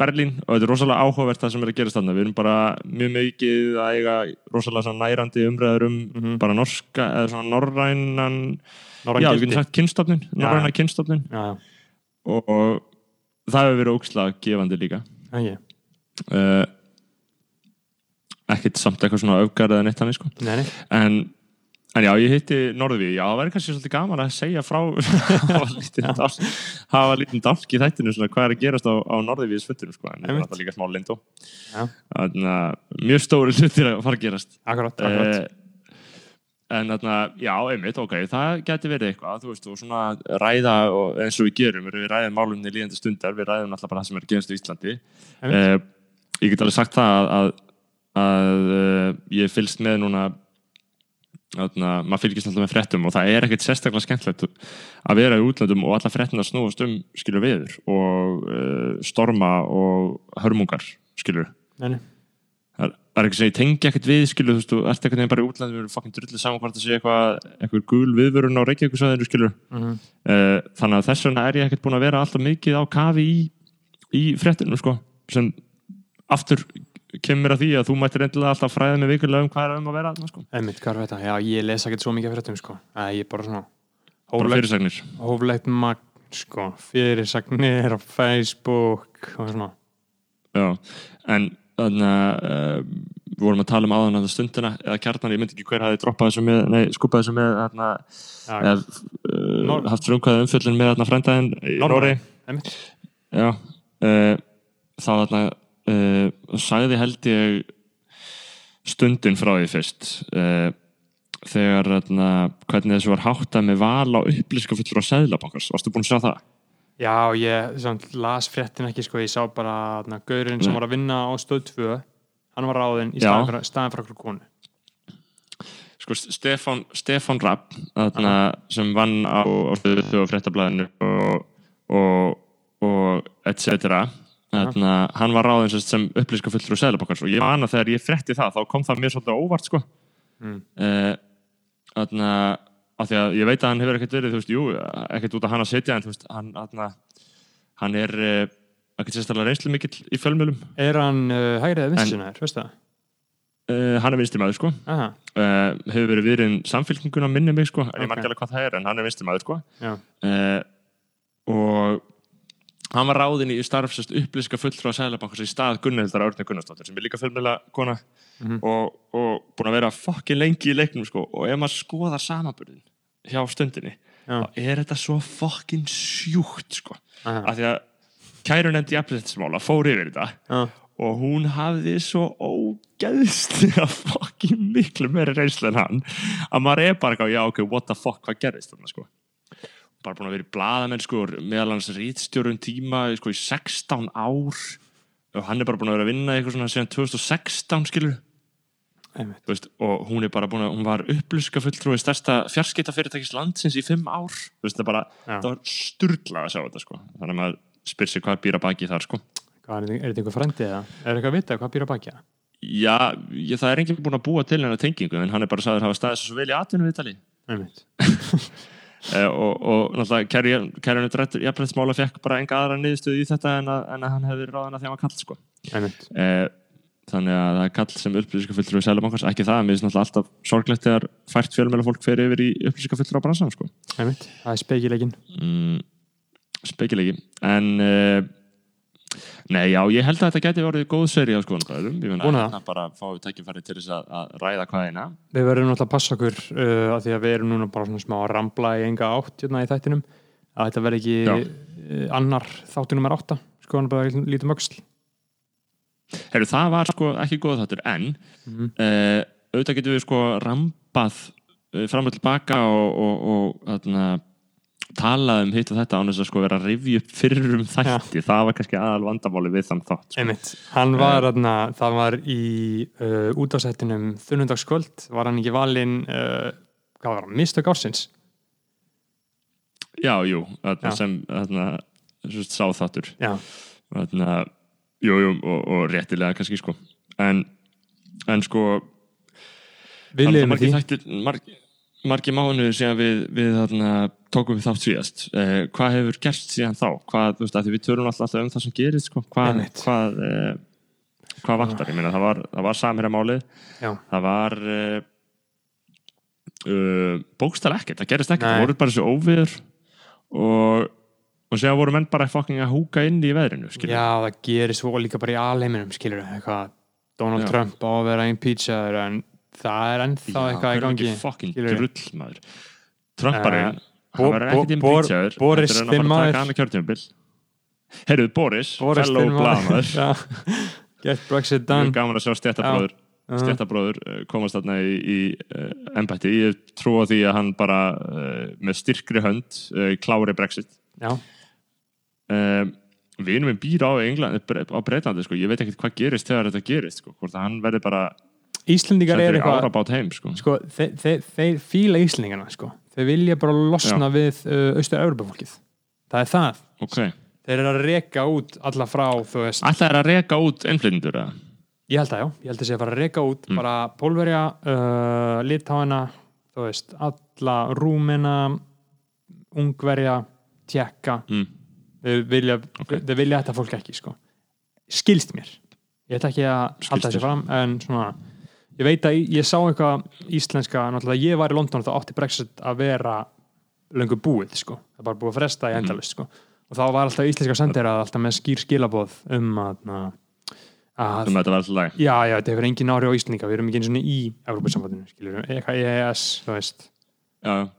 Berlín og þetta er rosalega áhugavert það sem er að gerast þarna. Við erum bara mjög mikið að eiga rosalega nærandi umræður um Mhm. bara norska eða svona norrænan Norræn já, við getum sagt kynstofnin, norræna kynstofnin og það hefur verið ókslega gefandi líka. Ekki. uh, ekkert samt eitthvað svona öfgar eða neitt þannig sko. Nei, nei, en, en já, ég hitti Norðví já, það væri kannski svolítið gaman að segja frá [laughs] hafa lítinn dálk í þættinu svona hvað er að gerast á, á Norðvíðis fundinu sko, en það er líka smá þannig að mjög stóri hlutir að fara að gerast. Akkurat, akkurat. Eh, en þarna, já, einmitt, ok, það geti verið eitthvað, þú veist, og svona ræða og eins og við gerum, við ræðum málumni líðandi stundar, við ræðum alltaf bara það sem er að gerast í Íslandi eh, ég get alveg sagt það að, að, að uh, ég fylgst með núna þarna, maður fylgist alltaf með fréttum og það er ekkert sérstaklega skemmtilegt að vera í útlöndum og alla fréttina snúast um skilur veður og uh, storma og hörmungar skilur. Nei, það er- ekki sem ég tengi ekkert við skilur, þú veist, þú ert ekkert neginn bara í útlandi við erum fucking drullið saman hvort það sé eitthvað eitthvað gul viðvörun á Reykjavíkusvæðinu skilur mhm, uh, þannig að þess vegna er ég ekkert búin að vera alltaf mikið á kafi í, í fréttinu sko, sem aftur kemur að því að þú mættir endilega alltaf fræða mig vikulega um hvað er um að vera þarna, sko. einmitt, hvað er þetta? Já, ég les ekkert svo mikið af fréttum, sko. Æ, ég er bara svona bara hóflegt, fyrirsagnir hóflegt magn, sko, fyrirsagnir á Facebook og svona. Já, en þannig að uh, við vorum að tala um áðan að stundina eða kjarnan, ég myndi ekki hver hafi droppað þessu með, nei, skupað þessu með þarna, Já, eða uh, haft frumkvæða umfjöllun með þarna frændaðin í Nóri Já, uh, þá þarna uh, sagði held ég stundin frá því fyrst þegar þarna, hvernig þessu var háttað með val á upplýskafullur á Sæðlabankars, varstu búin að sjá það? Já, ég samt, las fréttin ekki, sko, ég sá bara na, gaurinn sem Nei. var að vinna á stöð 2, hann var ráðinn í staðan fyrir, okkur konu. sko Stefán, Stefán Rapp þarna, sem vann á, á stöðu og fréttablaðinu og, og, og et cetera þarna, hann var ráðin sem, sem upplýska fullur og seðlabankars og ég man að þegar ég frétti það þá kom það mér svolítið óvart sko Mm. Eh, þarna af því að ég veit að hann hefur ekkert verið þú veist, jú, ekkert út að hann að setja en þú veist, hann, þarna, hann er uh, ekkert sérstaklega reynslu mikill í fjölmjölum Er hann uh, hægrið eða vinstsinnaður, veistu það? uh, hann er vinstri maður sko. Aha, uh, hefur verið viðrinn samfélkinguna minni mig sko, en Ok. ég margir alveg hvað það er en hann er vinstri maður sko. Og hann var ráðinn í starfsast upplýska fulltrúa Sælabankars í stað Gunnhildar Árni Gunnarsdóttir sem er líka fjölmjöla kona Mhm. og, og búin að vera fokkin lengi í leiknum sko. Og ef maður skoðar samanburðin hjá stundinni Já. þá er þetta svo fokkin sjúkt sko. Aha, af því að kærunendi jafnleitsmála fór yfir þetta já, og hún hafði svo ógeðslega fokkin miklu meiri reynslu en hann að maður er bara ekki á, já ok, what the fuck, hvað gerðist þarna sko? Bara búin að vera í blaðamenn sko meðal hans rítstjórun tíma sko í 16 ár. Og hann er bara búin að vera að vinna eitthvað svona síðan 2016 skilur veist, og hún er bara búin að, hún var upplýska fulltrúi stærsta fjarskiptafyrirtækis landsins í fimm ár, þú veist, það bara það var sturglað að sjá þetta, sko. Þannig að maður spyr sig hvað býr að baki þar, sko. Hvað er, þetta- er þetta einhver frændi eða? Er eitthvað að vita hvað býr að baki það? Já, ég, það er enginn búin að búa til hennar tengingu, en hann er bara sagður hafa staðið svo vel í atvinnu viðtali [laughs] eh, og, og náttúrulega kærjunni jafnrættsmála fekk bara enga aðra niðurstöðu í þetta en að, en að hann hefði ráðan að eh, þannig að það er kall sem upplýsingar fulltrúi Sælabankars, ekki það, mér finnst náttúrulega alltaf sorglegt þegar fært fjölmjöla fólk fer yfir í upplýsingar fulltrúi á bransan, sko. Einmitt. Það er speikilegin. mm, spekileiki en uh, nei já, ég held að þetta geti verið góð seri á skoðanbræðurum ég Vona finna það. að bara fáið tækifæri til þess að, að ræða hvað eina. Við verðum náttúrulega að passa okkur uh, að því að við erum núna bara svona smá að rambla í enga átt hérna í þættinum að þetta verði Heru, það var sko ekki góð þáttur en Mhm. uh, auðvitað getum við sko rambað uh, fram og tilbaka og, og, og þarna, talað um hitt og þetta án þess að sko vera að rifja upp fyrir um þætti, það var kannski aðal vandamáli við þann þátt sko. Einmitt, hann var þarna, það var í uh, útásættinum þunnundagskvöld, var hann ekki valinn uh, hvað var hann, mistök ársins? Já, jú, þarna, Já. sem þarna, sá þáttur. Já, þarna, jú, jú, og, og réttilega kannski sko. En, en sko við með því. margir, margir mánuður síðan við, við þarna, tókum við þátt síðast. Eh, hvað hefur gerst síðan þá? Hvað, þú veist, að við törum alltaf um það sem gerist sko, hvað, hvað eh, hvað vantar, ég meina það var, var samherja málið, Já, það var uh, uh, bókstæl ekkert, það gerist ekkert. Það voru bara þessi óviður og, og séðan voru menn bara fucking að húka inn í veðrinu, skilja Já, það gerir svo líka bara í alheiminum skilur eitthvað, Donald Já. Trump á að vera impeachaður en það er ennþá eitthvað í gangi fucking skilurðu. drull maður. Trumparinn, Bo- hann verður ekkert Bo- Bor- impeachaður Boris þetta er hann að fara þinn að maður. taka annað kjörtjumbil Heyrðu, Boris, Boris fellow maður. [laughs] Já, Get Brexit done. Gaman að sjá stjættabróður Já. stjættabróður uh, komast þarna í, í uh, embætti, ég trú á því að hann bara uh, með styrkri hönd uh, klári Brexit. Já, uh, vinur minn býr á England, á Breitlandi, sko. ég veit ekkert hvað gerist þegar þetta gerist, sko. hvort að hann verði bara Íslendingar er eitthvað heim sko. sko, þeir, þeir, þeir fíla Íslendingarna sko. þeir vilja bara losna við uh, austur-Európa-fólkið það er það, ok, þeir eru að reka út alla frá, ætlaði er að reka út innflytjendur eða? ég held að já ég held að sé að fara að reka út Mm. bara Pólverja, uh, Litáina þú veist, alla Rúmena Ungverja Tjekka Mm. Þeir vilja, Ok. þeir vilja þetta fólk ekki sko. skilst mér. Ég ætla ekki að halda þessi fram en svona, ég veit að ég sá eitthvað íslenska, náttúrulega ég var í London þá átti Brexit að vera löngu búið sko, það bara búið að fresta í Mhm. endalust sko, og þá var alltaf íslenska sendirað alltaf með skýr skilaboð um að, að um lag já, já, þetta hefur engin ári á Íslandinga við erum ekki eins og í Európa-sambandinu skilur, eitthvað EES, þú veist. Já,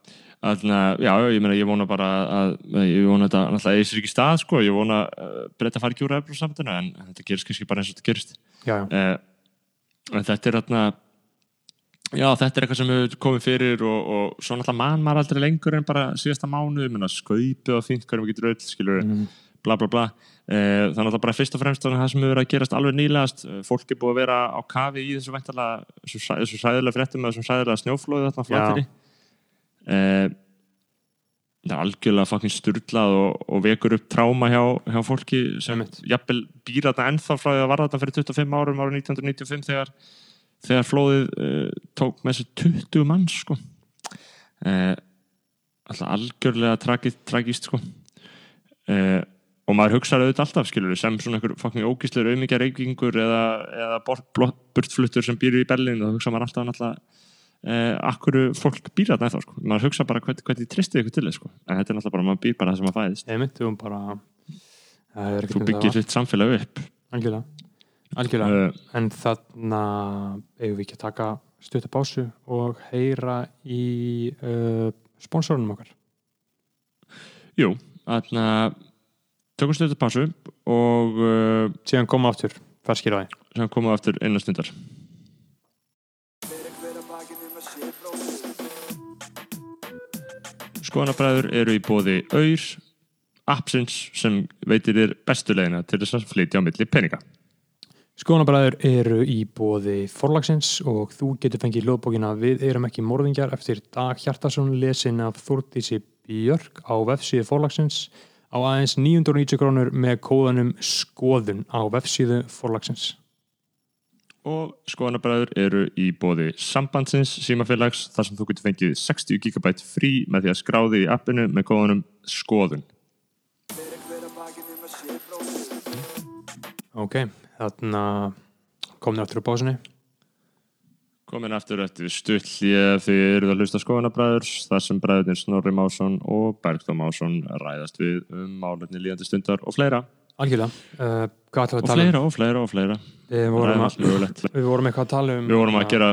Þannig, já, ég meina, ég vona bara að, ég vona þetta, náttúrulega, ég sér ekki stað, sko, ég vona uh, breyta fara ekki úr efbrúsamtinu, en þetta gerist kannski bara eins og þetta gerist. já, já, Uh, en þetta er þarna, já, þetta er eitthvað sem hefur komið fyrir og, og svo náttúrulega mann maður aldrei lengur en bara síðasta meina, skaupið og fínt, hverjum getur öll, skilur, Mhm. bla bla bla. Uh, þannig að það bara fyrst og fremst þannig að það sem hefur verið að gerast alveg nýlegast. Uh, fólk er búið að vera á kafi í þessu væntalega þessu, sæ- þessu sæðilega fréttum með þessum sæðilega snjóflóði þarna flatiri uh, það er algjörlega fucking sturlað og, og vekur upp tráma hjá, hjá fólki sem jafnvel býr þarna ennþá frá því að var þarna fyrir 25 árum árið 1995 þegar, þegar flóðið uh, tók með þessu 20 manns sko. uh, alltaf algjörlega tragist, tragist sko. uh, og maður hugsaði auðvitað alltaf skilur sem svona einhver fucking ógíslegur auðmikja reykingur eða, eða bort- blott- burtfluttur sem býr í Berlín og hugsa maður alltaf náttúrulega eh, akkur fólk býr þarna ennþá sko. maður hugsa bara hvernig, hvernig tristið ykkur til þess sko. en þetta er náttúrulega bara, maður býr bara það sem maður fæðist. Einmitt, þú bara það er þú ekkert byggir þitt samfélag upp. Algjörlega, algjörlega. uh, en þarna eigum við ekki að taka stutta pásu og heyra í uh, sponsorunum okkar. Jú, þarna tökum pásu og uh, síðan koma aftur, ferskir á því sem komum við aftur Skoðanabræður eru í bóði auður appsins sem veitir þér bestu leiðina til þess að flytja á milli peninga. Skoðanabræður eru í bóði forlagsins og þú getur fengið ljóðbókina Við erum ekki morðingjar eftir Dag Hjartarsson lesin af Þúrdísi Björk á vefsíðu forlagsins á aðeins 990 krónur með kóðanum skoðun á vefsíðu forlagsins. Og skoðanabræður eru í bóði sambandsins símafélags þar sem þú getur fengið 60 GB frí með því að skráði í appinu með kóðanum skoðun. Ok, þarna komin aftur á básinni. Komin aftur eftir stuttlið þið eruð að hlusta skoðanabræður þar sem bræðurnir Snorri Másson og Bergþór Másson ræðast við um málefni líðandi stundar og fleira. Algjörlega. Uh, Og að um? fleira og fleira og fleira. Við vorum, að, við vorum eitthvað að tala um Við vorum að gera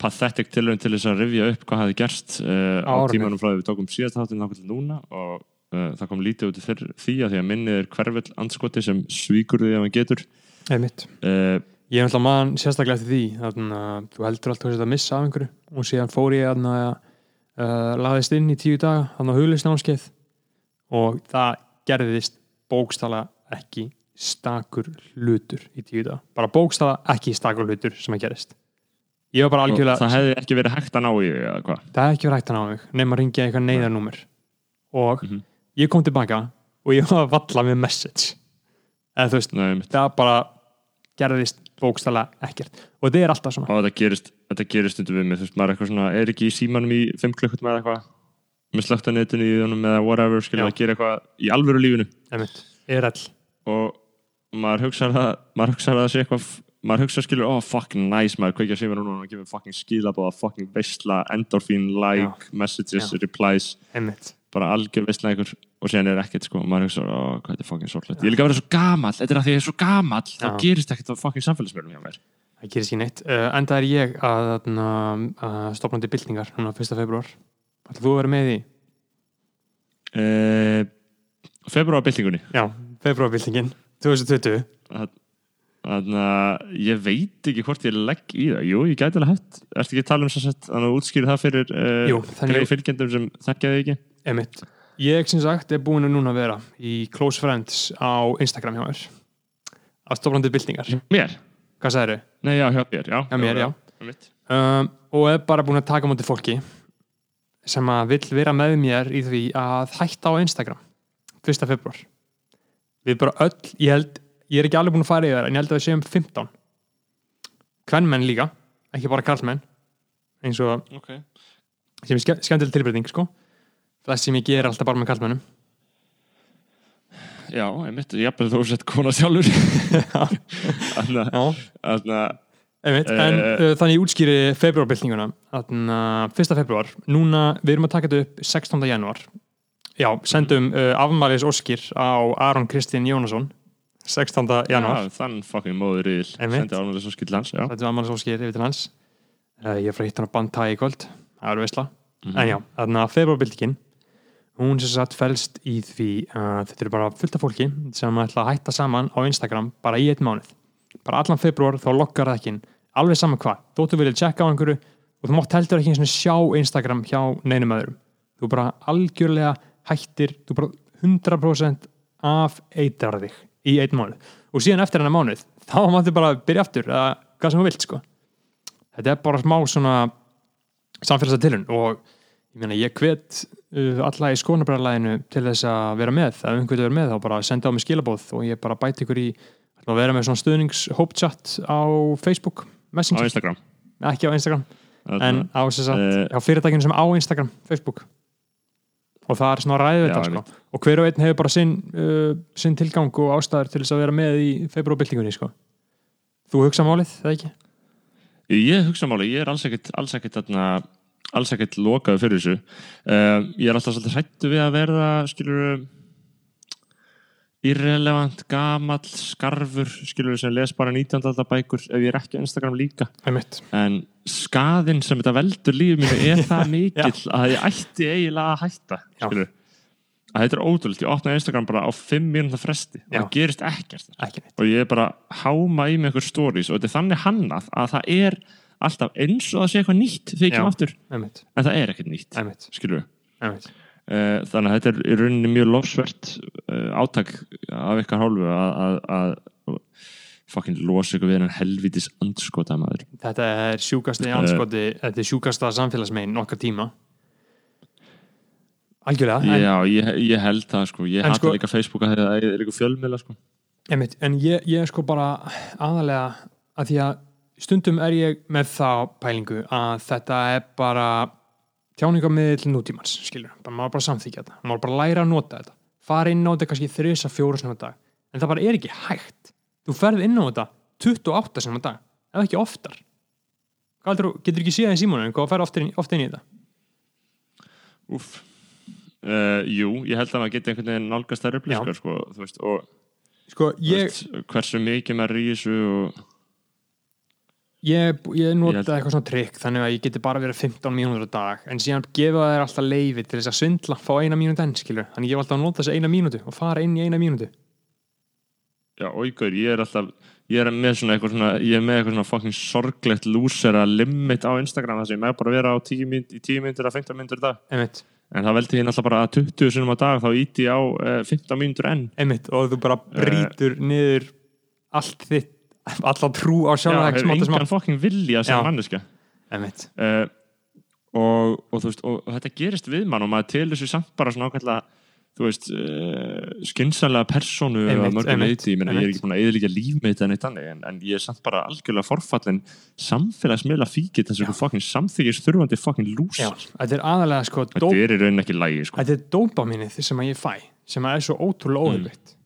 pathetic tilraun til þess að rifja upp hvað hafi gerst uh, á tímanum frá því við tókum síðast þáttinn nákvæmlega til núna og uh, það kom lítið út fyrir því að því að minnið er hverfill andskoti sem svíkur því að hann getur Einmitt. uh, Ég er náttúrulega mann sérstaklega eftir því þannig að þú heldur alltaf að missa af einhverju og síðan fór ég að uh, laðist inn í tíu daga þannig að huglisnámskeið og það gerðist bókstala ekki stakur hlutur í tíu daga. Bara bókstala ekki stakur hlutur sem að gerist. Ég var bara algjörlega það hefði ekki verið hægt að ná í því eða hvað? Það hefði ekki verið hægt að ná mig nema að ringja eitthvað neyðarnúmer. Og Mhm. ég kom tilbaka og ég var að valla með message. Eða þú veist, Nei, það bara gerðist bókstala ekkert. Og þetta er alltaf svona. Og þetta gerist, þetta gerist undir við mig. Þú veist, maður er eitthvað svona, er ekki í símanum í 5 klukkutum eða eitthvað? Með slögt skilja Já. að og maður hugsa það maður hugsa það að sé eitthvað maður hugsa skilur, oh fucking nice maður kveikja síma núna og gefur fucking skilabóða fucking veistla, endorfín, like, messages, Já. replies. Einmitt, bara algjör veistla einhver. Og síðan er ekkert sko, maður hugsa, oh hvað þetta er fucking sorglega ég er líka að vera svo gamall, þetta er að því að ég er svo gamall. Þá Já. gerist ekkert á fucking samfélagsmjörnum hjá mér. Það gerir sér neitt. Uh, enda er ég að, að, að stopnandi byltingar núna 1. februar ætlar þú að vera með í? Uh, februarbyltingunni já, februarbyltingin 2020 þannig að ég veit ekki hvort ég legg í það jú, ég gæti alveg hægt ertu ekki að tala um svo sett, þannig að útskýra það fyrir uh, fylgjendum sem þekkja þig ekki einmitt, ég sem sagt er búin að núna vera í Close Friends á Instagram hjá mér að stopnandi byltingar mér? hvað sagður þau? Nei, já, hjá mér, já. Hjá mér, já. Um, og er bara búin að taka á móti fólki sem að vill vera með mér í því að hætta á Instagram 1. februar við bara öll, ég held ég er ekki alveg búin að fara yfir það, en ég held að við séum 15 kvennmenn líka ekki bara karlmenn eins og Ok. sem er ske skemmtileg tilbreyting sko það sem ég ger alltaf bara með karlmennum Já, einmitt, jafnvel þú sett kona sjálfur. [laughs] Þannig að, einmitt, en Eh. uh, þannig ég útskýri februarbyltinguna þannig að 1. februar núna, við erum að taka þetta upp 16. januar já, sendum uh, afmælis óskir á Aron Kristinn Jónasson 16. januar já, þann fucking móður. Einmitt. Sendi ánlega svo skill hans, sendum afmælis óskir yfir til hans uh, ég er frá hitt hann að banta í kvöld það er veistla, Mhm. en já, þannig að februarbyltingin hún sem sagt fælst í því að þetta eru bara fullt af fólki sem ætla að hætta saman á Instagram bara í einn mánuð bara allan februar þá lokkar það ekki alveg saman hvað, þóttu vilja tjekka á einhverju og þú mátt heldur ekki einu sinni sjá Instagram hjá neinum öðrum þú bara algjörlega hættir þú bara 100% af eitrar þig í einn mánuð. Og síðan eftir hennar mánuð þá máttu bara byrja aftur eða hvað sem þú vilt sko. Þetta er bara smá svona samfélagstilun og ég meina ég hvet uh, alla í skonabræðarlæðinu til þess að vera með, einhvern veginn er með þá bara senda á mig skilabóð og ég bara bæti ykkur í að vera með svona stuðnings hópchat á Facebook á Messenger, Instagram. Ekki á Instagram en á, sagt, Eh. á fyrirtækinu sem á Instagram, Facebook og það er svona ræðið sko. og hver og einn hefur bara sinn, uh, sinn tilgang og ástæður til þess að vera með í februarbyltingunni sko. þú hugsa málið, það ekki? Ég hugsa máli, ég er alls ekkert alls ekkert, þarna, alls ekkert lokaðu fyrir þessu uh, ég er alltaf svolítið hrættu við að verða skilur irrelevant, gamall skarfur, skilur sem les bara 19. aldar bækur ef ég er ekki á Instagram líka. Einmitt. en skaðinn sem þetta veldur lífið mínu er [laughs] það mikill að ég ætti eiginlega að hætta skilur að þetta er ótrúlega, ég opnaði Instagram bara á 5 mínúta fresti og það gerist ekkert. Ekki og ég er bara háma í mig einhver stories og þetta er þannig hannað að það er alltaf eins og það sé eitthvað nýtt þegar ég kem aftur, Einmitt. en það er ekkert nýtt Einmitt. skilur við þannig að þetta er í rauninni mjög lofsvert uh, átak af ykkar hálfu að, fucking losa ykkur við hennan helvitis andskota maður. Þetta er sjúkasti anskoti þetta er sjúkasta samfélagsmein okkar tíma. Algjörlega Já, ég, ég held það sko. Ég En hata sko- líka Facebook að það er líka fjölmiðla sko. Einmitt, en ég, ég er sko bara aðalega að því að stundum er ég með þá pælingu að þetta er bara tjáningamiðl nútímans skilur, maður bara samþykja þetta. Maður bara læra að nota þetta. Fara inn á þetta kannski þrisa fjóra sinna á dag. En það bara er ekki hægt. Þú ferð inn á þetta 28 sinna á dag. Eða ekki oftar. Þú- getur ekki séð í símónu hvað fer ofta inn, inn í þetta? Úff. Uh, Jú, ég held að maður geti einhvern veginn nálgast þær upplýskar sko, veist, og sko, ég, veist, hversu mikið maður í þessu og ég, ég nota Ég eitthvað svona trikk þannig að ég geti bara verið 15 mínútur á dag en síðan gefa þær alltaf leifi til þess að svindla fá eina mínútu enn, skilur. Þannig ég hef alltaf að nota þessi eina mínútu og fara inn í eina mínútu. Já, óíkur, ég er alltaf ég er með svona eitthvað svona ég er með eitthvað svona fucking sorglegt lúsera limit á Instagram þess að ég með bara vera á 10 mynd, í 10 myndir að 15 myndir í dag. Einmitt, en það veldi ég náttúrulega bara að 20 sinum á dag þá íti ég á uh, 15 myndir enn. Einmitt og þú bara brýtur niður allt þitt alla trú á Já, sjálf hefur smátt og engan smátt fucking vilja sem manneska uh, og, og, þú veist, og, og þetta gerist við mann og maður telur sér samt bara svona ákveðlega þú veist, uh, skynsalega persónu Einmitt, að mörgum leiti, ég, meina, ég er ekki búin að eðlíkja líf með þetta neitt annað, en, en ég er samt bara algjörlega forfallin samfélagsmiðla fíkit þess að fucking samþykist þurfandi fucking lús. Já, þetta er aðalega sko þetta dó, er í raunin ekki lægi sko. þetta er dópaminið sem að ég fæ sem að er svo ótrúlega óhugvitt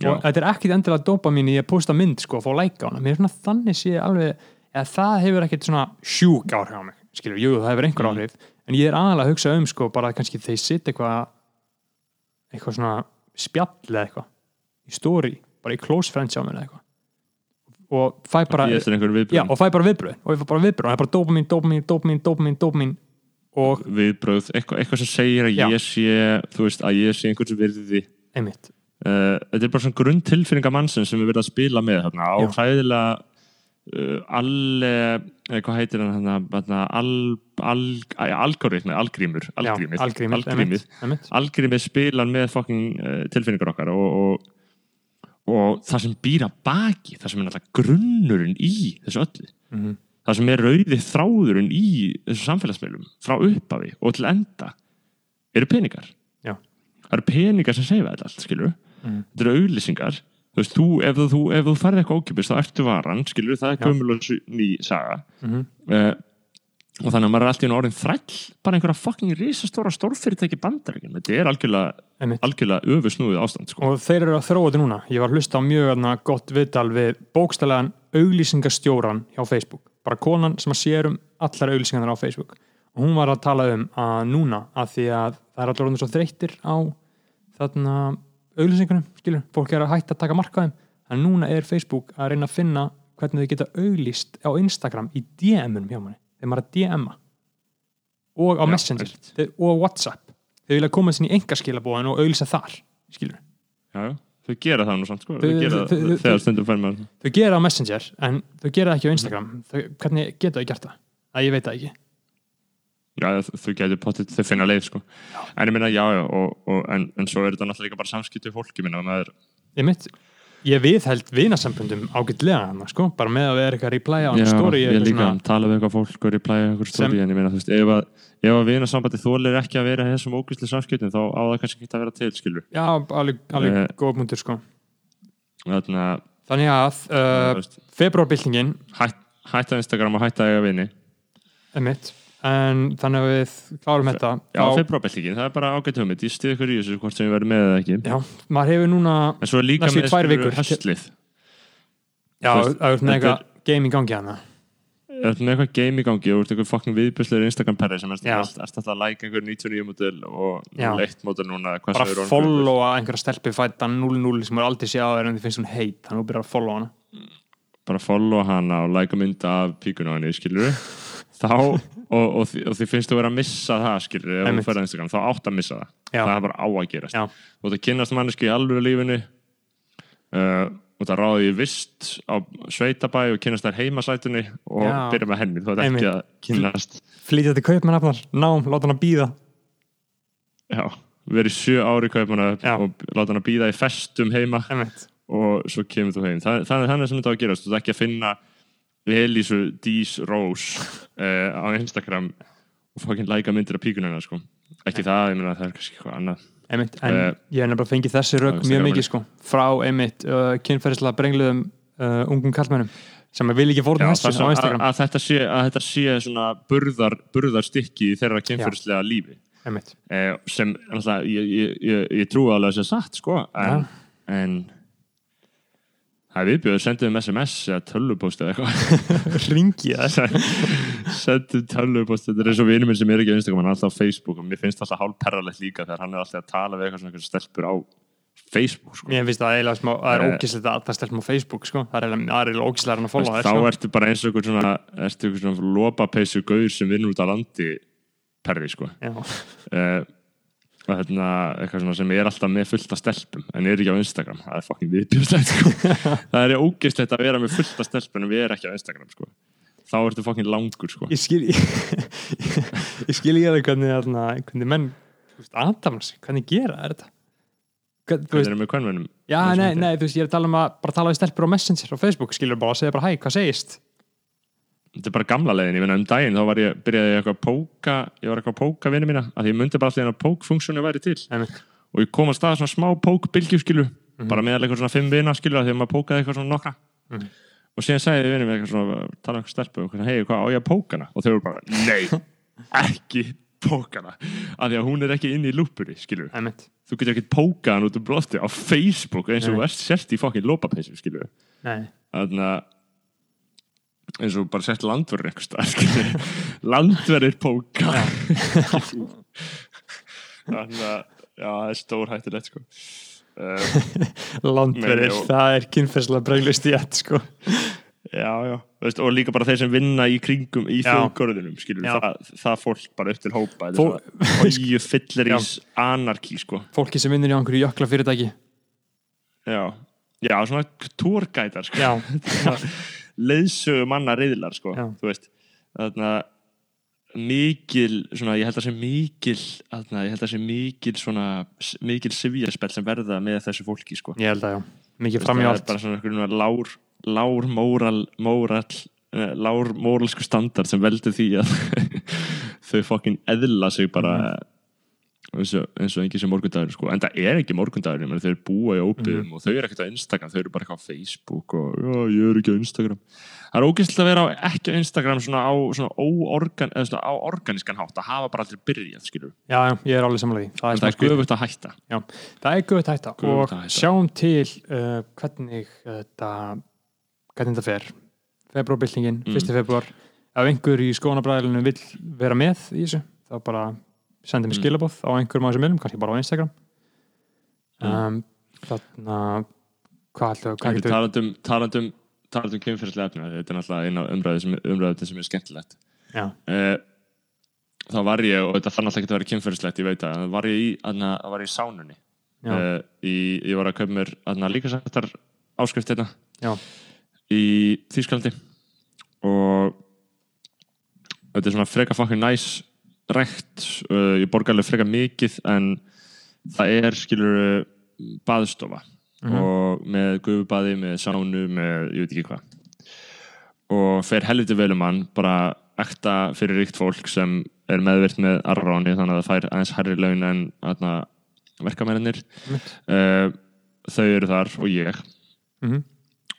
Já. og þetta er ekkit endilega dópaminið ég posta mynd sko og fá læka á hana. Mér er svona þannig sé alveg eða það hefur ekkit svona sjúk áhrif á mig skilur, jú, það hefur einhver Mm. áhrif. En ég er aðalega að hugsa um sko bara að kannski þeir sitt eitthvað eitthvað svona spjall eða eitthvað í story, bara í close friends á mér eða eitthvað. Og fæ bara viðbröð og fæ bara viðbröð og ég fæ bara viðbröð og það er bara dopamin, dopamin, dopamin, dopamin, dopamin og viðbröð, eitthvað, eitthvað sem segir að Já. ég sé þú veist, að ég sé einhvern sem virði. Einmitt, uh, þetta er bara svona grunntilfinninga mannsinn sem við verðum að spila með þarna á hræðilega uh, alle, eða hvað heitir hann þarna, algoritmi, algrímur algrímið, algrímið, spilar með fucking uh, tilfinningar okkar og, og, og það sem býr að baki það sem er náttúrulega grunnurinn í þessu öllu. Mhm. það sem er rauði þráðurinn í þessu samfélagsmiðlum frá upphafi og til enda eru peningar. Já. það eru peningar sem segja þetta allt skilur Mhm. þetta eru auðlýsingar þú veist, þú, ef, þú, ef þú færði eitthvað ókipist þá ertu varan, skilur, það er Já. gömul og su- ný saga Mhm. uh, og þannig að maður er alltaf í orðin þræll bara einhverja fucking risastóra stórfyrirtæki bandaríkjum, þetta er algjörlega einmitt. algjörlega öfusnúið ástand sko. og þeir eru að þróa þetta núna ég var að hlusta á mjög aðna, gott viðtal við bókstælegan auglýsingastjóran hjá Facebook, bara konan sem að sér um allar auglýsingarnar á Facebook og hún var að tala um að núna að því að það er allar orðin svo þreyttir á þarna auglýsingunum, skilur, fólk er að hætta að taka markaðum, en núna er Facebook að reyna að finna hvernig þau geta auglýst á Instagram í DM-unum hjá manni, þegar maður er að DM-a og á Já, Messenger. þeir, og WhatsApp, þau vilja koma sinni í engaskilabóðin og auglýsa þar, skilur já, þau gera það nú samt sko. Þau- þau gera þau- það þegar stundum fær maður þau gera á Messenger en þau gera það ekki á Instagram. Þau, hvernig geta þau gert það? að ég veit það ekki já, þú getur potið þau finna leið sko. en ég minna, já, já og, og, en, en svo er þetta náttúrulega líka bara samskipti fólki minna, maður, Ég mitt, ég viðheld vinasambundum ágætlega hann, sko, bara með að vera eitthvað reply á já, story ég líka svona- tala við eitthvað fólk og replæja eitthvað Sem- stóri, en ég minna, þú veist, ef að ef að vinasambandi þólir ekki að vera þessum ógæsli samskiptum, þá á það kannski ekki að vera til, skilur Já, alveg, alveg Eh, góð múntur, sko. að Þannig að uh, veist, februarbyltingin hætt, hætta Instagram og hætta að er en þannig að við klárum þetta. Já, februarbeltingin, það er bara ágætt hugmynd. Ég stið ykkur í þessu hvort sem ég verði með eða ekki. Já, maður hefur núna en svo er líka Næstu með tvær vikur. höstlið Já, það er með eitthvað game í gangi hana er með eitthvað game í gangi og þú ert eitthvað fucking viðbjörslegur Instagram perri sem er alltaf að like einhver 99 model og leitt model núna bara er orðin followa einhverja stelpi fæta 0-0 sem er aldrei séð á þér en þið finnst hún heit þannig að þú byrjar að followa hana. Bara follow hana og like mynda af píkunu á henni, skilur [laughs] þá, og, og, þi- og þið finnst þú vera að missa það, skilur ef þú Einmitt. ferð á Instagram, þá átt að missa það Já. það er bara á að gerast Já. og það kynnast manneski í alvöru lífinu uh, og það ráði í vist á sveitabæ og kynnast þær heimasætunni og Já. byrja með henni, þú Einmitt. ekki að kynnast flytja til kaupmannafnar, nám, láta hann að býða já, verið sjö ári kaupmanna Já. og láta hann að býða í festum heima Einmitt. og svo kemur þú heim Þa, það, þannig sem þetta á að gerast, þú ert ekki að finna Elísu Dís Rose [laughs] uh, á Instagram og fokkin læka myndir af píkunina sko. ekki það, ég meina það er kannski eitthvað annað Einmitt. en Eh, ég hef nefnilega fengið þessi á mjög mikið sko, frá einmitt uh, kynferðislega brengluðum uh, ungum kallmennum sem vil ekki Já, fórna þessu á Instagram að, þetta sé, að þetta sé svona burðar, burðarstykki í þeirra kynferðislega lífi Einmitt. sem alltaf, ég, ég, ég, ég trúi alveg að það sé satt sko, en, en það er viðbjöður, sendum SMS eða tölvupóst eða eitthvað [laughs] ringi það [laughs] sendum tölvupóst þetta er eins og vinur minn sem er ekki á Instagram hann er alltaf á Facebook og mér finnst það alltaf hálf perralegt líka þegar hann er alltaf að tala við eitthvað svona stelpur á Facebook sko. Mér finnst það eiginlega smá, það er Eh. ógæslega að það stelpum á Facebook sko, það er eiginlega, það er eiginlega ógæslega að followa þér þá sko. ertu bara eins og eitthvað svona ertu eitthvað svona lopapeysu gaur sem vinnur út á landi perri sko hérna eitthvað sem er alltaf með fullt af stelpum en er ekki á Instagram, það er fucking viðbjörnslegt sko. [laughs] það er ógeðslegt að vera með fullt af stelpum en við erum ekki á Instagram sko. þá ertu fucking langur sko. ég skil ég, [laughs] ég skil ekki alveg hvernig þarna, hvernig menn veist, Adams, hvernig gera er þetta Hvern, þú við veist, erum með kvennmennum já, nei, nei, þú veist, ég er að tala um að bara tala við stelpur á Messenger og Facebook, skilur bara að segja bara hæ, hvað segist þetta er bara gamla leiðin, ég meina um daginn þá var ég, byrjaði ég eitthvað að póka ég var eitthvað að póka vinnu mína, að ég myndi bara alltaf að pókfunksjónu væri til. Einmitt. og ég kom að staða svona smá pókbylgju skilu Mhm. bara meðal eitthvað svona fimm vina skilu því að maður pókaði eitthvað svona nokkra. Mhm. og síðan sagði ég vinnu mér eitthvað svona tala um eitthvað stelpu og hei, hvað á ég að póka hana? Og þau voru bara, nei, [laughs] ekki póka hana, af því að hún er ekki inn í lúpuri, skilur. Einmitt. þú getur ekki póka hann út um brosti á Facebook eins og ert sért í fokkin lópapeysu, skilur. Þannig að eins og bara sett landverður einhvers staðar landverðir póka. Þannig að það er stór hættulegt sko. uh, landverðir, það er kynferðslega brenglust í ett sko. Já, já, veist, og líka bara þeir sem vinna í kringum í þjóðgörðunum það, það fólk bara upp til hópa Fó- og fyllir í anarki sko. fólki sem vinnur í einhverju jökla fyrirtæki já, já, svona túrgætar sko. Já, [laughs] leiðsögu manna reyðlar sko, Já. þú veist þarna mikil, svona, ég held að sé mikil þarna, ég held að sé mikil svona, mikil sifjarspell sem verða með þessu fólki sko. ég held að já mikið það allt er bara svona einhverjum lár lár móral, móral eh, lár móralsku standard sem veldur því að [laughs] þau fokkin eðla sig bara eins og, eins og ekki sem morgundagur sko. en það er ekki morgundagur, meina, þau eru búa í óbyggum og þau eru ekkert á Instagram, þau eru bara eitthvað á Facebook og ég er ekki á Instagram það er ógæslega að vera á, ekki á Instagram svona á, svona óorgan, svona á organiskan hátt að hafa bara aldrei byrjað, skilur Já, já, ég er alveg samanlega því Það er, það er göfugt að hætta Já, það er guðt hætta Göfugt og að hætta. sjáum til uh, hvernig þetta hvernig þetta fer februarbyltingin, Mm. 1. februar ef einhver í skónabræðilinu vill vera með í þessu, þá bara sendi mér Mm. skilabóð á einhverjum af þessum miðlum, kannski bara á Instagram. Mm. um, þannig að hvað Ekki getur talandum, talandum, talandum kynferðslega efni þetta er náttúrulega eina umræði sem, umræði sem er skemmtilegt. Já, uh, þá var ég og þetta fann alltaf ekki að vera kynferðslegt ég veit að það var ég í, aðna, var ég í sánunni. Uh, í, ég var að kaupa mér líka sættar áskrift hérna. Já, í Þýskalandi. Og þetta er svona freka fucking næs rekt uh, ég borga alveg frekar mikið en það er skilur baðstofa. Og með gufubaði, með sánu með ég veit ekki hvað. Og fer helviti vel um hann bara ekta fyrir ríkt fólk sem er meðvirt með arráni þannig að það fær aðeins herri laun en aðna, verkamærinir uh, þau eru þar og ég. Mhm.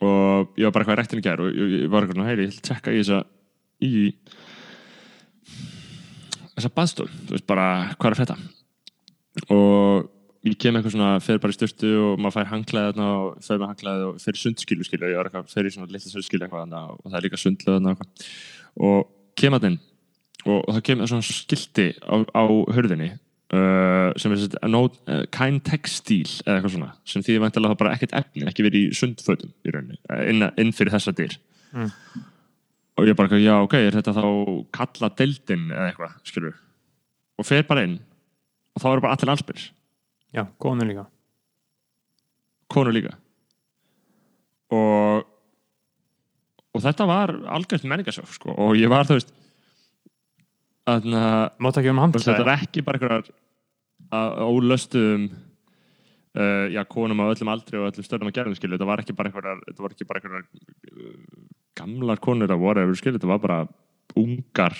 og ég var bara eitthvað í rektinu í gær og ég, ég var eitthvað, heyri, ég ætla að tjekka í þessa í þessa baðstof, þú veist bara hvað er frétta? Og ég kem eitthvað svona, fer bara í styrtu og maður fær hanglaði þarna og fer með hanglaði og fer sundskilu skilja, ég var eitthvað, fer í svona litla sundskilu eitthvað þarna og það er líka sundlöð þarna og eitthvað. Og kem að þinn og, það kemur svona skilti á, á hörðinni uh, sem er svona no, uh, kind textil eða eitthvað svona sem því það bara ekkert efni, ekki verið í sundfötum í rauninni, uh, inn, inn fyrir þessa dyr og ég bara, já ok, er þetta þá kalla deildin eða eitthvað, skilur og fer bara inn. Og þá eru bara allir allsbyr Já, góðinu líka. Konur líka. Og og þetta var algjört menningasjóf sko. og ég var þú veist að um þetta er ekki bara einhverjar að- ólöstuðum uh, já, konum á öllum aldri og öllum stöðum að gerðum skilu, þetta var ekki bara einhverjar þetta var ekki bara einhverjar uh, gamlar konur að voru, skilu, þetta var bara ungar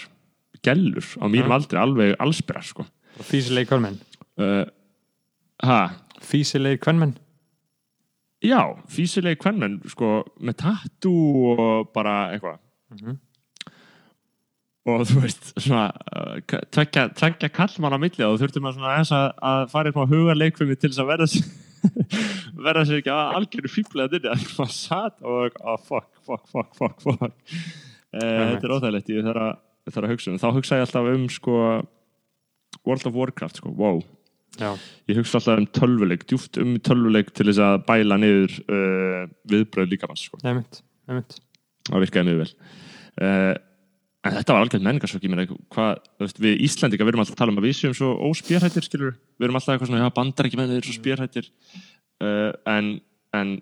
gellur á mínum aldri, alveg allsbyrra sko. Físilegir kvennmenn uh, ha, Físilegir kvennmenn já, físilegi kvennmenn sko, með tattoo og bara eitthvað. Mhm. Og þú veist svona, uh, tveggja, tveggja kallmann á milli og þurftum að, svona, að, að fara upp á hugarleikfumi til þess að verða [laughs] verða sér ekki að algjöru fíblega þinni að maður satt og oh, fuck, fuck, fuck, fuck, fuck. Uh, þetta er óþægilegt ég þarf að, að hugsa um þá hugsa ég alltaf um sko World of Warcraft sko, wow. Já, ég hugsa alltaf um tölvuleik, djúft um tölvuleik til þess að bæla niður uh, viðbröð líkamanns sko. nefnt, nefnt það virkaði mjög vel. Uh, en þetta var algjörð menningarsök ég meina, hvað, þú veist, við Íslandika við erum alltaf að tala um að við séum svo óspjörhættir skilur, við erum alltaf eitthvað svona, já, bandar ekki með þeir svo spjörhættir uh, en, en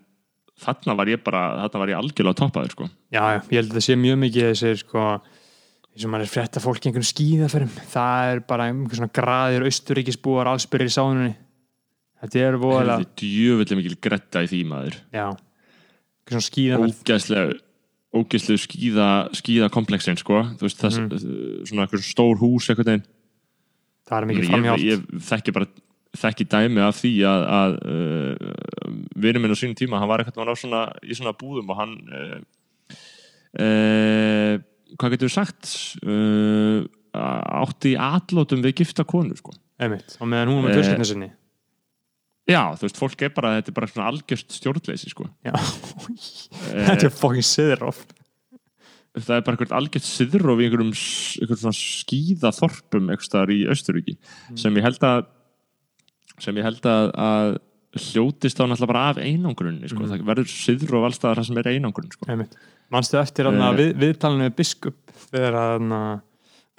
þarna var ég bara þarna var ég algjörlega toppaður sko. Já, já, ég held að það sé mjög mikið þessir sko eins og maður er frétta fólk í einhvern skíðaferðum það er bara einhvern svona graðir austuríkisbúar allsbyrðir í sánunni þetta er voðalega, Helviti djöfulli mikil gretta í því maður. Já. Svona skíðaferð. Ógæslega skíða, skíða komplexin sko. þú veist, þess, svona eitthvað stór hús eitthvað neginn það er mikið ég, framhjátt ég þekki bara þekki dæmi af því að, að uh, vinur minn á sínum tíma hann var eitthvað svona, í svona búðum og hann uh, uh, hvað getur við sagt? Uh, átti í atlótum við gifta konu sko. einmitt, og meðan hún var með Eh, fjölskyldinu sinni já, þú veist, fólk er bara þetta er bara svona algjörst stjórnleysi sko. já, Eh, þetta er fokkin siðrof það er bara eitthvað algjört siðrof í einhverjum, svona skíðaþorpum eitthvað staðar í Östuríki sem ég held að sem ég held að, að hljótist þá náttúrulega bara af einangrunni sko. það verður siðrof allstaðar það sem er einangrun sko. manstu eftir hann Eh. við, viðtalinu við biskup þegar hann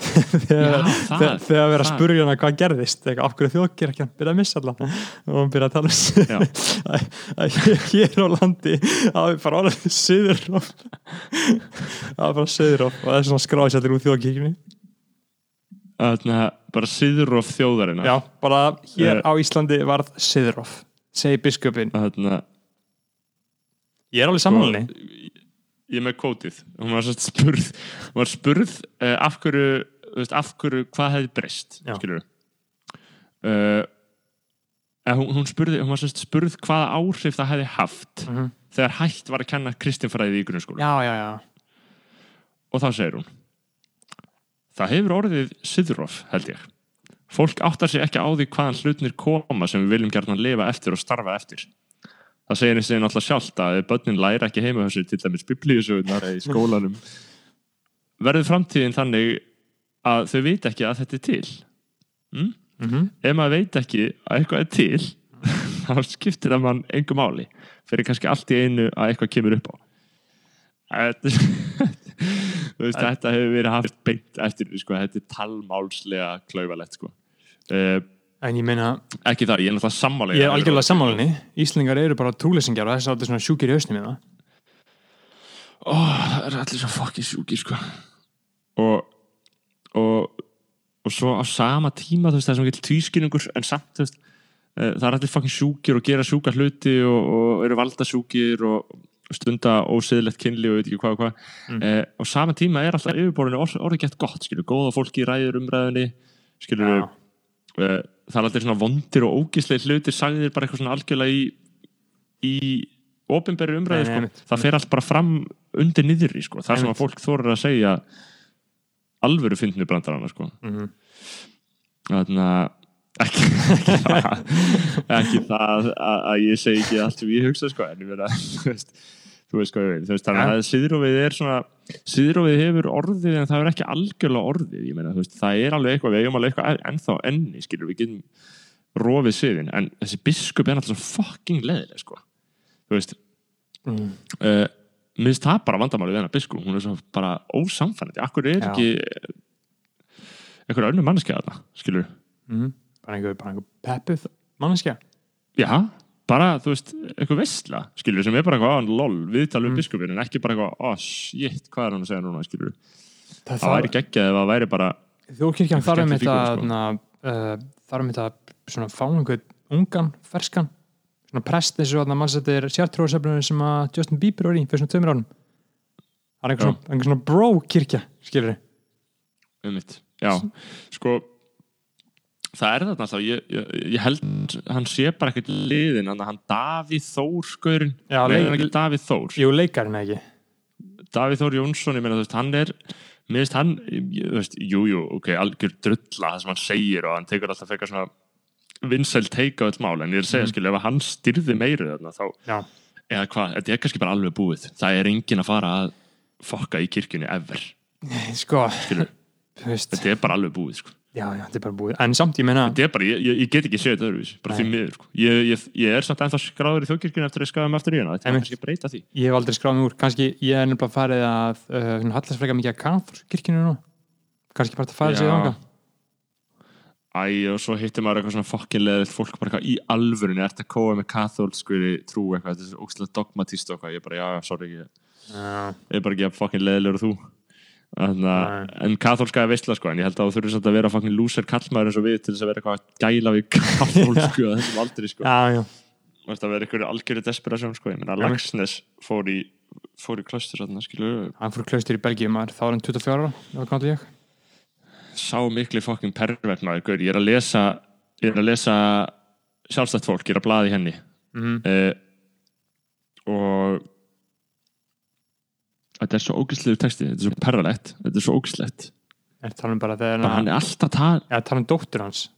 [laughs] þegar, Já, það- þegar, þegar verið að spurja hana hvað gerðist? Eitthvað, af hverju þjóðkir ekki hann byrja að missa alla og hann byrja að tala um [laughs] að, að hér á landi að við bara orðið söðurof það var bara söðurof og það er svona skráðis allir úr Þarna, bara siðrof þjóðarinnar. Já, bara hér Eh. á Íslandi varð söðurof segi biskupin, Þarna, ég er alveg samanlega ég með kótið hún var, satt spurð, var spurð uh, af hverju, veist, af hverju hvað hefði breyst skilur uh, hún, hún spurði hún var satt spurð hvaða áhrif það hefði haft Mhm. þegar hægt var að kenna kristinfræði í grunnskóla já, já, já, og þá segir hún það hefur orðið siðrof held ég. Fólk áttar sig ekki á því hvaðan hlutnir koma sem við viljum gjarnan lifa eftir og starfa eftir það segir eins og náttúrulega sjálft að börnin læra ekki heima þessu til dæmis biblíusögunar í skólanum [laughs] verður framtíðin þannig að þau veit ekki að þetta er til. Mm? mhm. Ef maður veit ekki að eitthvað er til [laughs] þá skiptir það mann engu máli. Fyrir kannski allt í einu að eitthvað kemur upp á. [laughs] Veist, þetta hefur verið haft beint eftir sko, þetta er talmálslega klaufalegt sko. uh, en ég meina, ekki það, ég er náttúrulega sammálega ég er algjörlega sammálinni Íslingar eru bara trúlesingjar og þess að þetta er svona sjúkir í hausnum í það Ó, það er allir svo fucking sjúkir sko. og, og og svo á sama tíma þú veist, það er svona ekki tvískinningur en samt þú veist, uh, það er allir fucking sjúkir og gera sjúka hluti og, og eru valda sjúkir og stunda óseðlegt kynli og veit ekki hvað og hvað Mm. mm. og sama tíma er alltaf yfirborðinu orð, orðið gett gott, skilur, góða fólki ræður umræðinni uh, það er alltaf svona vondir og ógislega hlutir sagðir bara eitthvað svona algjörlega í í opinberri umræði sko. það fer allt bara fram undir niðri sko. það sem að fólk þorir að segja alvöru fyndni brandarana sko. Mhm. þannig að ekki, ekki það, [laughs] ekki það að, að ég segi ekki allt sem ég hugsa sko, en ég meina [laughs] þú veist, hvað ég veit þannig Ja. að siðrófið er svona siðrófið hefur orðið en það er ekki algjörlega orðið ég meina, þú veist, það er alveg eitthvað við eigum alveg eitthvað ennþá enni skilur við getum rofið siðin en þessi biskup er alltaf svo fucking leðileg sko. þú veist Mm. uh, mér finnst það bara vandamáli við hennar biskup, hún er svo bara ósamfænandi akkur er Já. ekki einhver önnur manneskja þarna, skilur Mhm. bara einhver, einhver peppuð manneskja já, bara, þú veist, eitthvað veistla skilur, sem er bara eitthvað, ah, lol, viðtal við Mm. biskupin en ekki bara eitthvað, oh shit, hvað er hann að segja núna, skilur það, það væri geggjað ef það væri bara þjóðkirkjan þarf um þetta sko. þarf um þetta svona fá einhvern ungan, ferskan svona prest eins og að mannsettir sértróðsefnunum sem að Justin Bieber var í fyrir svona tveimur árum það er einhver Já. svona, svona bro kirkja skilur um mitt, já, sko það er þarna alltaf ég, ég, ég held, hann sé bara ekkert liðin, hann, hann Davíð Þór skaurin, nei, er ekki Davíð Þór. Jú, leikarinn ekki? Davíð Þór Jónsson, ég meina, þú veist, hann er mér veist hann, þú veist, jú, jú ok, algjör drulla það sem hann segir og hann tekur alltaf frekar svona vinsæl teika öll mál, en ég er að segja, Mhm. skilja ef hann styrði meiri þarna, þá já, eða hvað, þetta er kannski bara alveg búið. Það er engin að fara að fokka í kirkjunni ever, sko þú veist, þetta er bara alveg búið, sko já, já, þetta er bara búið. En samt ég meina, þetta bara, ég, ég, ég get ekki séð þetta öðruvís bara því miður, sko. Ég, ég, ég er samt ennþá skráður í þjókirkjunni eftir að skafa mig aftur í hana, þetta er kannski breyta því. Ég hef aldrei skráð mig úr kannski, ég er nefnilega farið að uh, hallast frekar mikið að kaþólsku kirkjunu nú kannski bara að fara sig Já. þanga Æ, og svo hittir maður eitthvað svona fokkinlega fólk bara eitthvað í alvörunni ert að kóa með kathólskuri trú eitthvað, þetta er svo ógstilega dogmatist og eitthvað, ég bara, já, sorry ég, ég er bara ekki að fokkin leðilegur þú. En kathólska er veistla sko, en ég held að þú þurfir samt að vera fokkin lúser kallmaður eins og við til þess að vera eitthvað að gæla við kathólsku að [laughs] þessum aldri sko, já, já. þú veist að vera eitthvað algjörði desperasjón sko, ég meina Já. Lagsnes fór í fór í klöstur þarna, skilur hann fór klaustur í Belgíu maður, þá er hann 24 ára það var ég. Sá mikli fokkin pervert maður, ég er að lesa ég er að lesa sjálfstætt fólk, ég er að blaði henni. Mm uh, og þetta er svo ógæstlegu texti þetta er svo perralegt, þetta er svo ógæstlegt talað um hann er alltaf tala eða talað um dóttur hans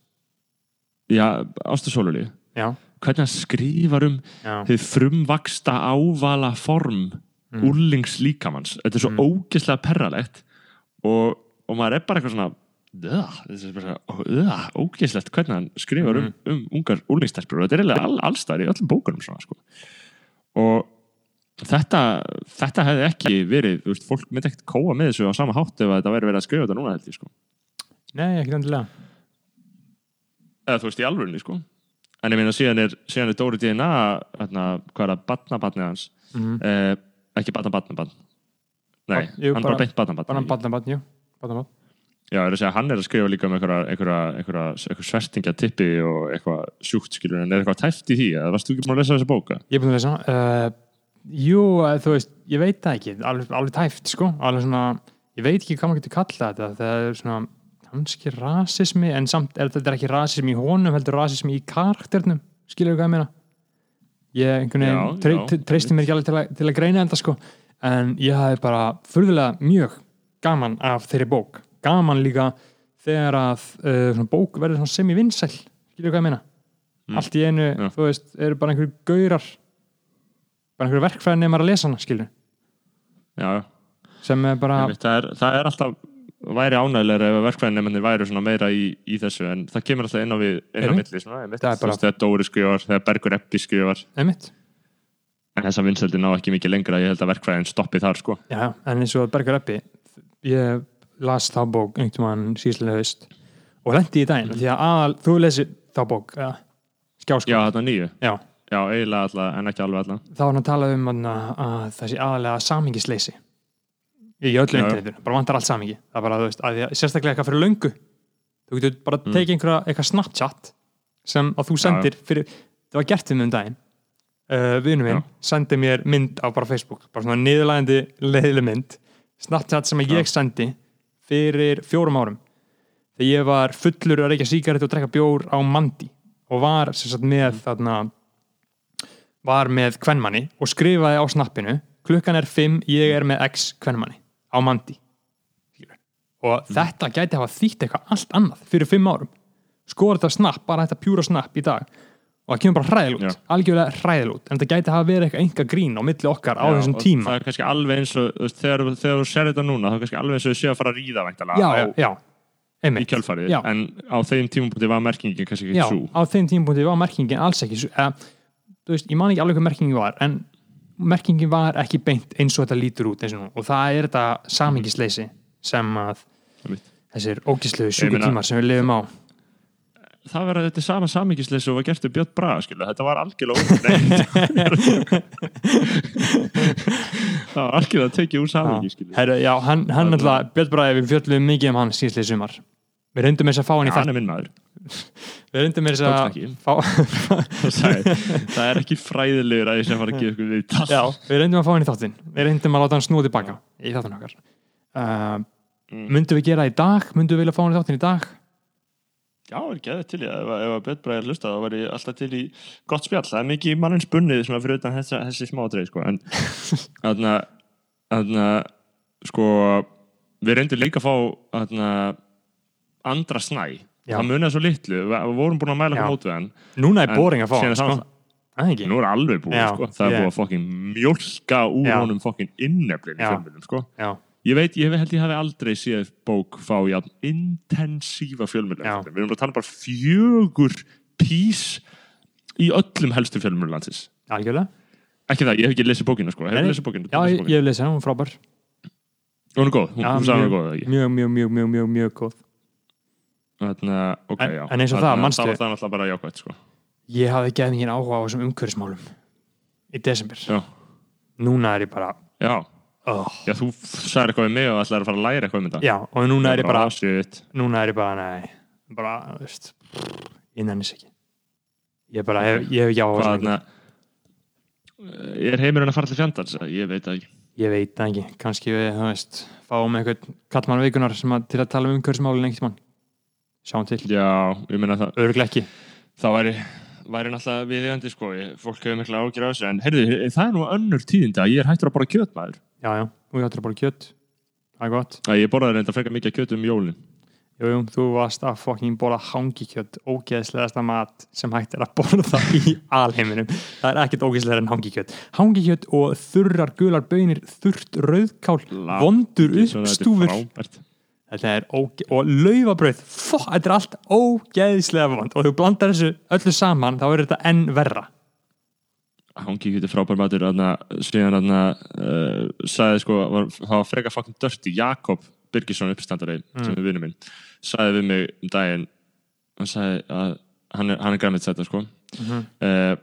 já, Ástu Sóluli, já, hvernig hann skrifar um þið frumvaksta ávala form Mm. úrlings líkamanns þetta er svo Mm. ógæslega perralegt og, og maður er bara eitthvað svona er ógæslegt hvernig hann skrifar Mm. um, um ungar úrlingstelpur og þetta er eiginlega all, allstæðar í öllum bókunum svona, sko. og þetta, þetta hefði ekki verið, veist, fólk myndi ekkert kóa með þessu á sama hátt ef þetta væri verið að skrifa þetta núna held ég, sko. nei, ekki endilega. Eða þú veist, í alvörunni, sko. En ég meina síðan er, síðan er Dóri DNA hérna, hvað er það, batnabatnið hans? Mm. eh, ekki batnabatnabatn nei, Ba- jú, hann bara- bara beint batnabatn bara hann batna batn, jú. Batna batn já, er að segja, hann er að skrifa líka um einhverja, einhverja, einhverja, einhverja svertingja tippi og eitthvað sjúkt, skilur, en er eitthvað tæft í því varst þú ekki búin að lesa þessa bóka? ég er búin að lesa uh, jú, þú veist, ég veit það ekki alveg, alveg tæft, sko. Alveg svona, ég veit ekki hvað maður getur kallað þetta. Það er svona, kannski rasismi en samt, er þetta er ekki rasismi í honum heldur rasismi í karakternum skilur hvað ég meina? Ég einhvern veginn tre, tre, treysti mér ekki alveg til að, til að greina þetta sko. En ég hafi bara furðulega mjög gaman af þeirri bók. Gaman líka þegar að uh, bók verður svona semi-vinsæl. Skilur hvað ég meina? Mm. allt í einu, Já. þú veist, eru bara einhverju gaurar bara einhverju verkfræði nefnir að lesa hana skilur, já, sem er bara einmitt, það, er, það er alltaf væri ánægilega ef verkfræðinemennir væri svona meira í, í þessu en það kemur alltaf inn á við inn á Einmitt. milli svona, einmitt, Það er þú bara- veist, þegar Dóri skrifar, þegar Bergur Eppi skrifar. Einmitt, en þessa vinsældi ná ekki mikið lengra ég held að verkfræðin stoppi þar sko. Já, en eins og Bergar Eppi ég las þá bók einhvern mann síðslega haust og lendi í daginn, því að aðal, þú lesir þá bók, ja, skjásko já, þetta nýju, já, já, eiginlega alla en ekki alveg alla. Þá var hann að tala um að, að þessi aðalega samingisleysi í öllu Já, já. internetinu, bara vantar allt samingi það er bara, þú veist, að því að sérstaklega eitthvað fyrir löngu. Þú getur bara Mm. tekið einhverja eitthvað Snapchat sem að þú sendir fyrir, það var gert við mig um daginn. Uh, vinnu minn Já. sendi mér mynd á bara Facebook bara svona niðurlægandi leiðileg mynd Snapchat sem að ég sendi fyrir fjórum árum. Þegar ég var fullur að reykja sígaret og drekka bjór á Mandi og var sagt með þarna var með kvenmanni og skrifaði á snappinu klukkan er 5, ég er með x kvenmanni á Mandi og þetta gæti hafa þýtt eitthvað allt annað fyrir 5 árum. Skoður þetta snapp, bara þetta pjúra snapp í dag. Og það kemur bara hræðil út, algjörlega hræðil út en þetta gæti hafa verið eitthvað enga grín á milli okkar á Já, þessum tíma. það er kannski alveg eins og þegar, þegar þú sér þetta núna þá er kannski alveg eins og þú sé að fara að ríða já, á, já, í Já. en á þeim tímapunkti var merkingin kannski ekki svo á þeim tímapunkti var merkingin alls ekki svo- veist, ég man ekki alveg hvað merkingin var en merkingin var ekki beint eins og þetta lítur út eins og nú. Og það er þetta samingisleysi sem að þessir meina- sjúkutímar sem við lifum á. Það að þetta sama samingisleis og var gert við Björn Braga skilu. þetta var algjörlega [laughs] það var algjörlega að tekið úr samingi já, Herru, já, hann, hann alltaf, Björn Bræði við fjöllum mikið um hann síðslega sumar. Við reyndum þess að fá hann í hann þetta er minn maður [laughs] við reyndum þess Tókst að [laughs] það er ekki fræðilegur að ég sem fara að gefa ykkur við já, við reyndum að fá hann í þáttinn. Við reyndum að láta hann snúa tilbaka í þáttinn okkar. Uh, Mm. myndum við gera það í dag? Myndum við vilja fá hann í þáttinn í dag? Já, er ekki aðeins til að ef, ef að Björn Bræði er hlustað þá væri ég alltaf til í gott spjall. Það er mikið mannins bunnið svona fyrir utan þessi, þessi smádreið sko. en [laughs] þarna þarna sko við reyndum líka að fá andra snæ Já. það munið svo litlu, við, vorum búin að mæla það mót við hann. Núna er boring að fá hann sko. nú er alveg búið Já, sko. það er ég- búið að fokkin mjólka úr Já. honum fokkin inneflin í fjölmjölum sko. ég veit, ég held ég hafi aldrei séð bók fá jafn intensífa fjölmjölum við erum bara að tala bara fjögur pís í öllum helstu fjölmjölum landsins. Algjörlega. Ekki það, ég hef ekki lesið bókina sko. Hefur nei. lesið bókina, já, ég, ég hef lesið hann, hún er frábær. Hún er góð, hún, sagði hún er góð mjög, mjög, mjög, mjög, mjög góð Þarna, ok, En- en eins og það, manstu- það var það náttúrulega bara jákvæmt sko. Ég hafði gefið mikið áhuga á þessum umhverfismálum í desember. Já, núna er ég bara já, oh. já þú sagði eitthvað við mig og ætlaði að fara að læra eitthvað um þetta. Já, og núna er ég bara ah, shit. núna er ég bara, nei bara, þú veist, ég nennis ekki. Ég bara, hef, ég hef ekki á hvað þessu þarna er heimurinn að fara til fjandans? Ég veit það ekki. Ég veit það ekki, kannski við, þú veist fáum eitthvað kallmann vikunar sem að, til að tala um mann sjáum til, já, ég meina það örglega ekki. Það væri, væri náttúrulega viðegandi sko, fólk hefur mikla ágjur á þessu en heyrðu, það er nú önnur tíðindi að ég er hættur að borða kjötmaður já, já, og ég áttur að bara kjött það er gott, að ég borðaði reynda frekar mikið kjöt um jólin. Jú, jú, þú varst að fokking borða hangikjött, ógeðslegasta mat sem hægt er að borða í [laughs] alheiminum, það er ekkert ógeðslegar en hangikjött hangikjött og þurrar gular bönir, þurrt rauðkál vondur er uppstúfur. Þetta er óge... og laufabrauð. Fó, þetta er allt ógeðislega vond. Og þú blandar þessu öllu saman þá er þetta enn verra. Kjöt er frábær matur síðan þarna, uh, sagði sko, var, það var frekar fucking dörti Jakob Birgisson uppstandari sem er vinnu minn sagði við mig um daginn hann sagði að hann er, hann er græmið þetta sko. Mhm. uh,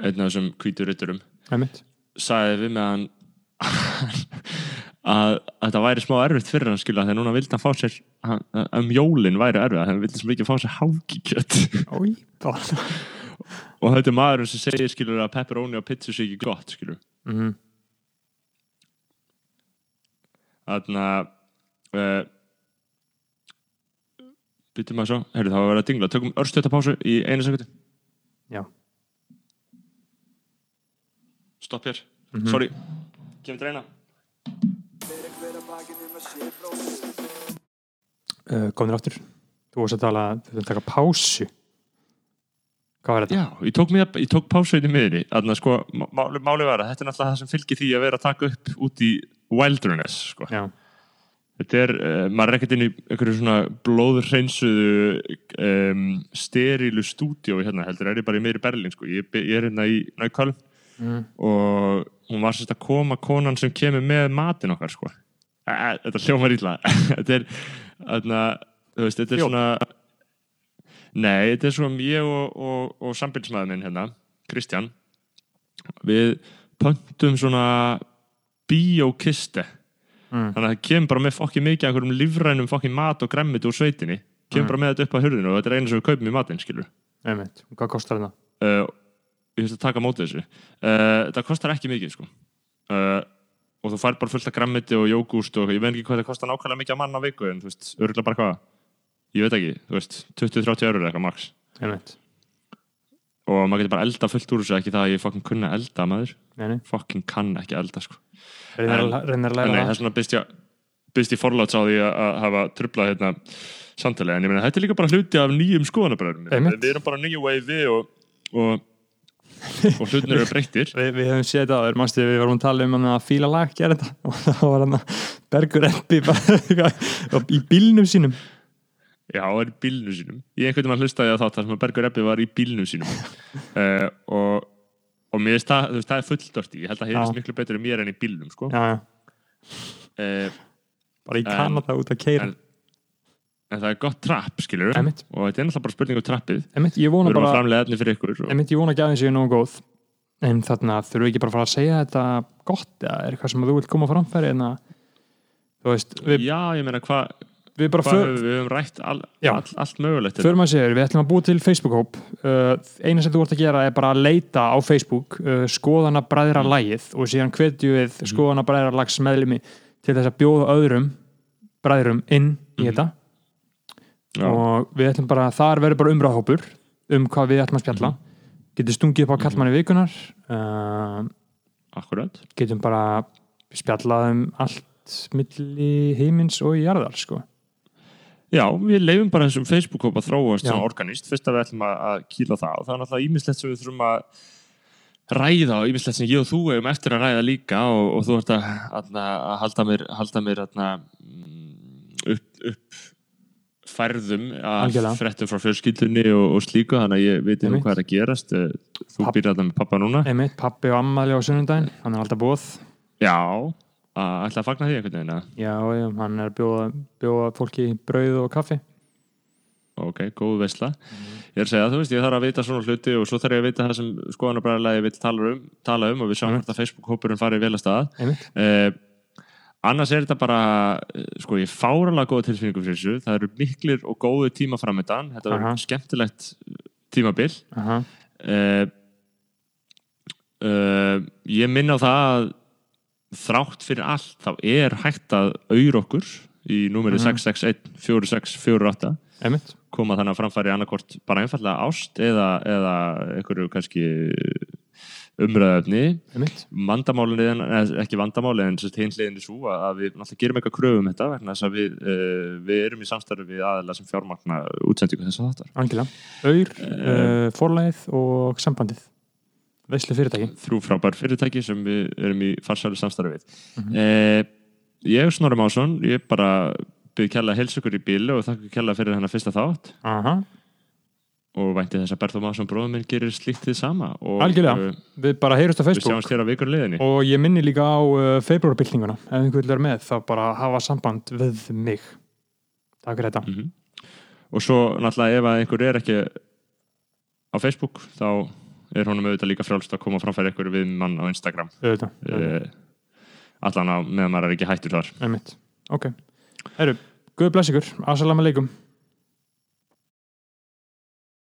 einn af þessum hvítur rytturum sagði við mig að hann [laughs] að, að það væri smá erfitt fyrir hann skilja þegar núna vildi hann fá sér hann, um jólin væri erfið hann vildi svo mikið fá sér hákikjöt Ói, bara og þetta er maðurinn sem segir skilur að pepperoni og pizza sé ekki gott skilur Mhm. þannig að uh, byttum maður svo heyrðu það var að vera að dingla. Tökum örstjötapásu í einu sekundi Já. stopp hér. Mhm. sorry. Kemur dreina Komður aftur Þú varst að tala, þú varst að taka pásu Hvað var þetta? Já, ég tók, mér, ég tók pásu í miðri Þannig að sko, máli, máli var að þetta er náttúrulega það sem fylgir því að vera að taka upp út í wilderness sko. Þetta er, uh, maður er ekkert inn í einhverju svona blóðhreinsuðu um, sterilu stúdíói hérna heldur, er ég bara í miðri Berlín sko. ég, ég er hérna í Næköln mm. og hún var sérst að koma konan sem kemur með matin okkar sko. Þetta hljómar illa [laughs] þetta er þú veist, þetta er svona nei, þetta er svona ég og, og, og sambilsmaður minn hérna Kristján við pöntum svona bíókiste Mm. þannig að það kemur bara með fokkin mikið af einhverjum lífrænum fokkin mat og græmmit úr sveitinni kemur Mhm. bara með þetta upp á hurðinu og þetta er einu sem við kaupum í matinn, skilur einmitt, hvað kostar þetta? uh, ég finnst að taka á móti þessu uh, það kostar ekki mikið sko. uh, og þú fær bara fullt af grammiti og jógúst og ég veit ekki hvað það kostar nákvæmlega mikið að mann á viku en þú veist, örgulega bara hvað? Ég veit ekki, þú veist, 20-30 eurur eitthvað max. Og maður getur bara elda fullt úr þessu ekki það að ég fucking kunna elda maður. Fucking kann ekki elda sko. En- en nei, það. þess vegna byrst ég byrst ég forláts á því að hafa trublað hérna samtalið, en ég meina þetta er líka bara hluti af nýjum skoðanabræðum við erum bara nýju wave og, og, og hlutinir eru breyttir Vi, við hefum séð áður, mannstu við varum að tala um að fíla lag gera þetta [laughs] og það var hann að Bergur Eppi í bílnum sínum Já, hann var í bílnum sínum. Ég einhvern veginn hlustaði á þátt að Bergur Ebbi var í bílnum sínum. uh, [laughs] og, og mér finnst það, veist, það er fulldorti. Ég held að heyrist Já. miklu betur í mér en í bílnum, sko. já, já, Uh, bara í Kanada út að keira en- en það er gott trapp, skilur Einmitt. Og þetta er náttúrulega bara spurning um trappið. Einmitt, ég Við vona erum að bara framlega efni fyrir ykkur. Og, einmitt, ég vona ekki aðeins ég er nógu góð en þarna þurfum við ekki bara að fara að segja þetta gott eða er eitthvað sem þú vilt koma á framfæri en að þú veist, við, já, ég meina, hvað við bara hva, för, við höfum rætt all, Já. all, allt mögulegt. hérna. förum að segja, við ætlum að búa til Facebook-hóp uh, eina sem þú vart að gera er bara að leita á Facebook uh, skoðana bræðra lagið og síðan hvetju við skoðana bræðra lags meðlimi til þess að bjóða öðrum bræðrum inn í þetta Já, og við ætlum bara, þar verður bara umræðhópur um hvað við ætlum að spjalla getum stungið upp á kallmanni vikunar uh, akkurat. getum bara spjallað um allt milli heimins og jarðar sko. Já, við leifum bara þessum Facebook-hóp að þróast Já. svona organist, fyrst að við ætlum að, að kýla það og það er náttúrulega ímislegt sem við þurfum að ræða og ímislegt sem ég og þú hefum eftir að ræða líka og, og þú ert að, að, að halda mér, halda mér að, upp, upp færðum af fréttum frá fjölskyldunni og, og slíku þannig að ég veit Einmitt. hvað er að gerast. Eh, þú Papp- býr þetta með pappa núna. Einmitt, pappi og ammali á sunnundaginn hann er alltaf búið Já, að ætla að fagna því einhvern veginn já, já, hann er að bjóða, bjóða fólki brauð og kaffi. Ok, góð veisla. Ég er að segja, þú veist, ég þarf að vita svona hluti og svo þarf ég að vita það sem skoðanabræðarlega ég vil tala um, tala um og við sjáum hvort að Facebook-hópurinn farið vel að stað. Einmitt, eh, annars er þetta bara eh, sko, ég fáralega góða tilfinningum fyrir þessu. Það eru miklir og góðu tíma framöndan þetta verður skemmtilegt tímabil. Aha, uh, uh, ég minna á það að þrátt fyrir allt þá er hægt að auður okkur í númeri Mhm. 661 4648 einmitt. Koma þannig að framfæri annarkort bara einfallega ást eða, eða einhverju kannski umræðöfni einmitt, vandamálin eða ekki vandamáli en hinn hliðin er svo að við náttúrulega gerum eitthvað kröfum þetta vegna þess að við, uh, við erum í samstarfi við aðeila sem fjármagna útsendingu þess að þáttar algjörlega auður, uh, forlæð og sambandið veislu fyrirtæki. Þrjú frábær fyrirtæki sem við erum í farsælu samstarfi við. Mhm. eh, ég er Snorri Másson ég bara byrð kjalla heilsugur í bílu og þakka kjalla fyrir hennar fyrsta þátt. Aha, og vænti þess að Berður Másson bróðum minn gerir slíkt þið sama og Algjörlega. uh, við bara heyrust á Facebook. og ég minni líka á uh, februarbyltinguna ef einhvern vera með þá bara hafa samband við mig. Takk fyrir þetta. Mhm. og svo náttúrulega ef einhver er ekki á Facebook þá er honum auðvitað líka frjálst að koma framfæri einhverju við mann á Instagram. Auðvitað, auðvitað. uh, allan á meðan maður er ekki hættur þar. Ok. Herru, guð bless ykkur, assalamu alaikum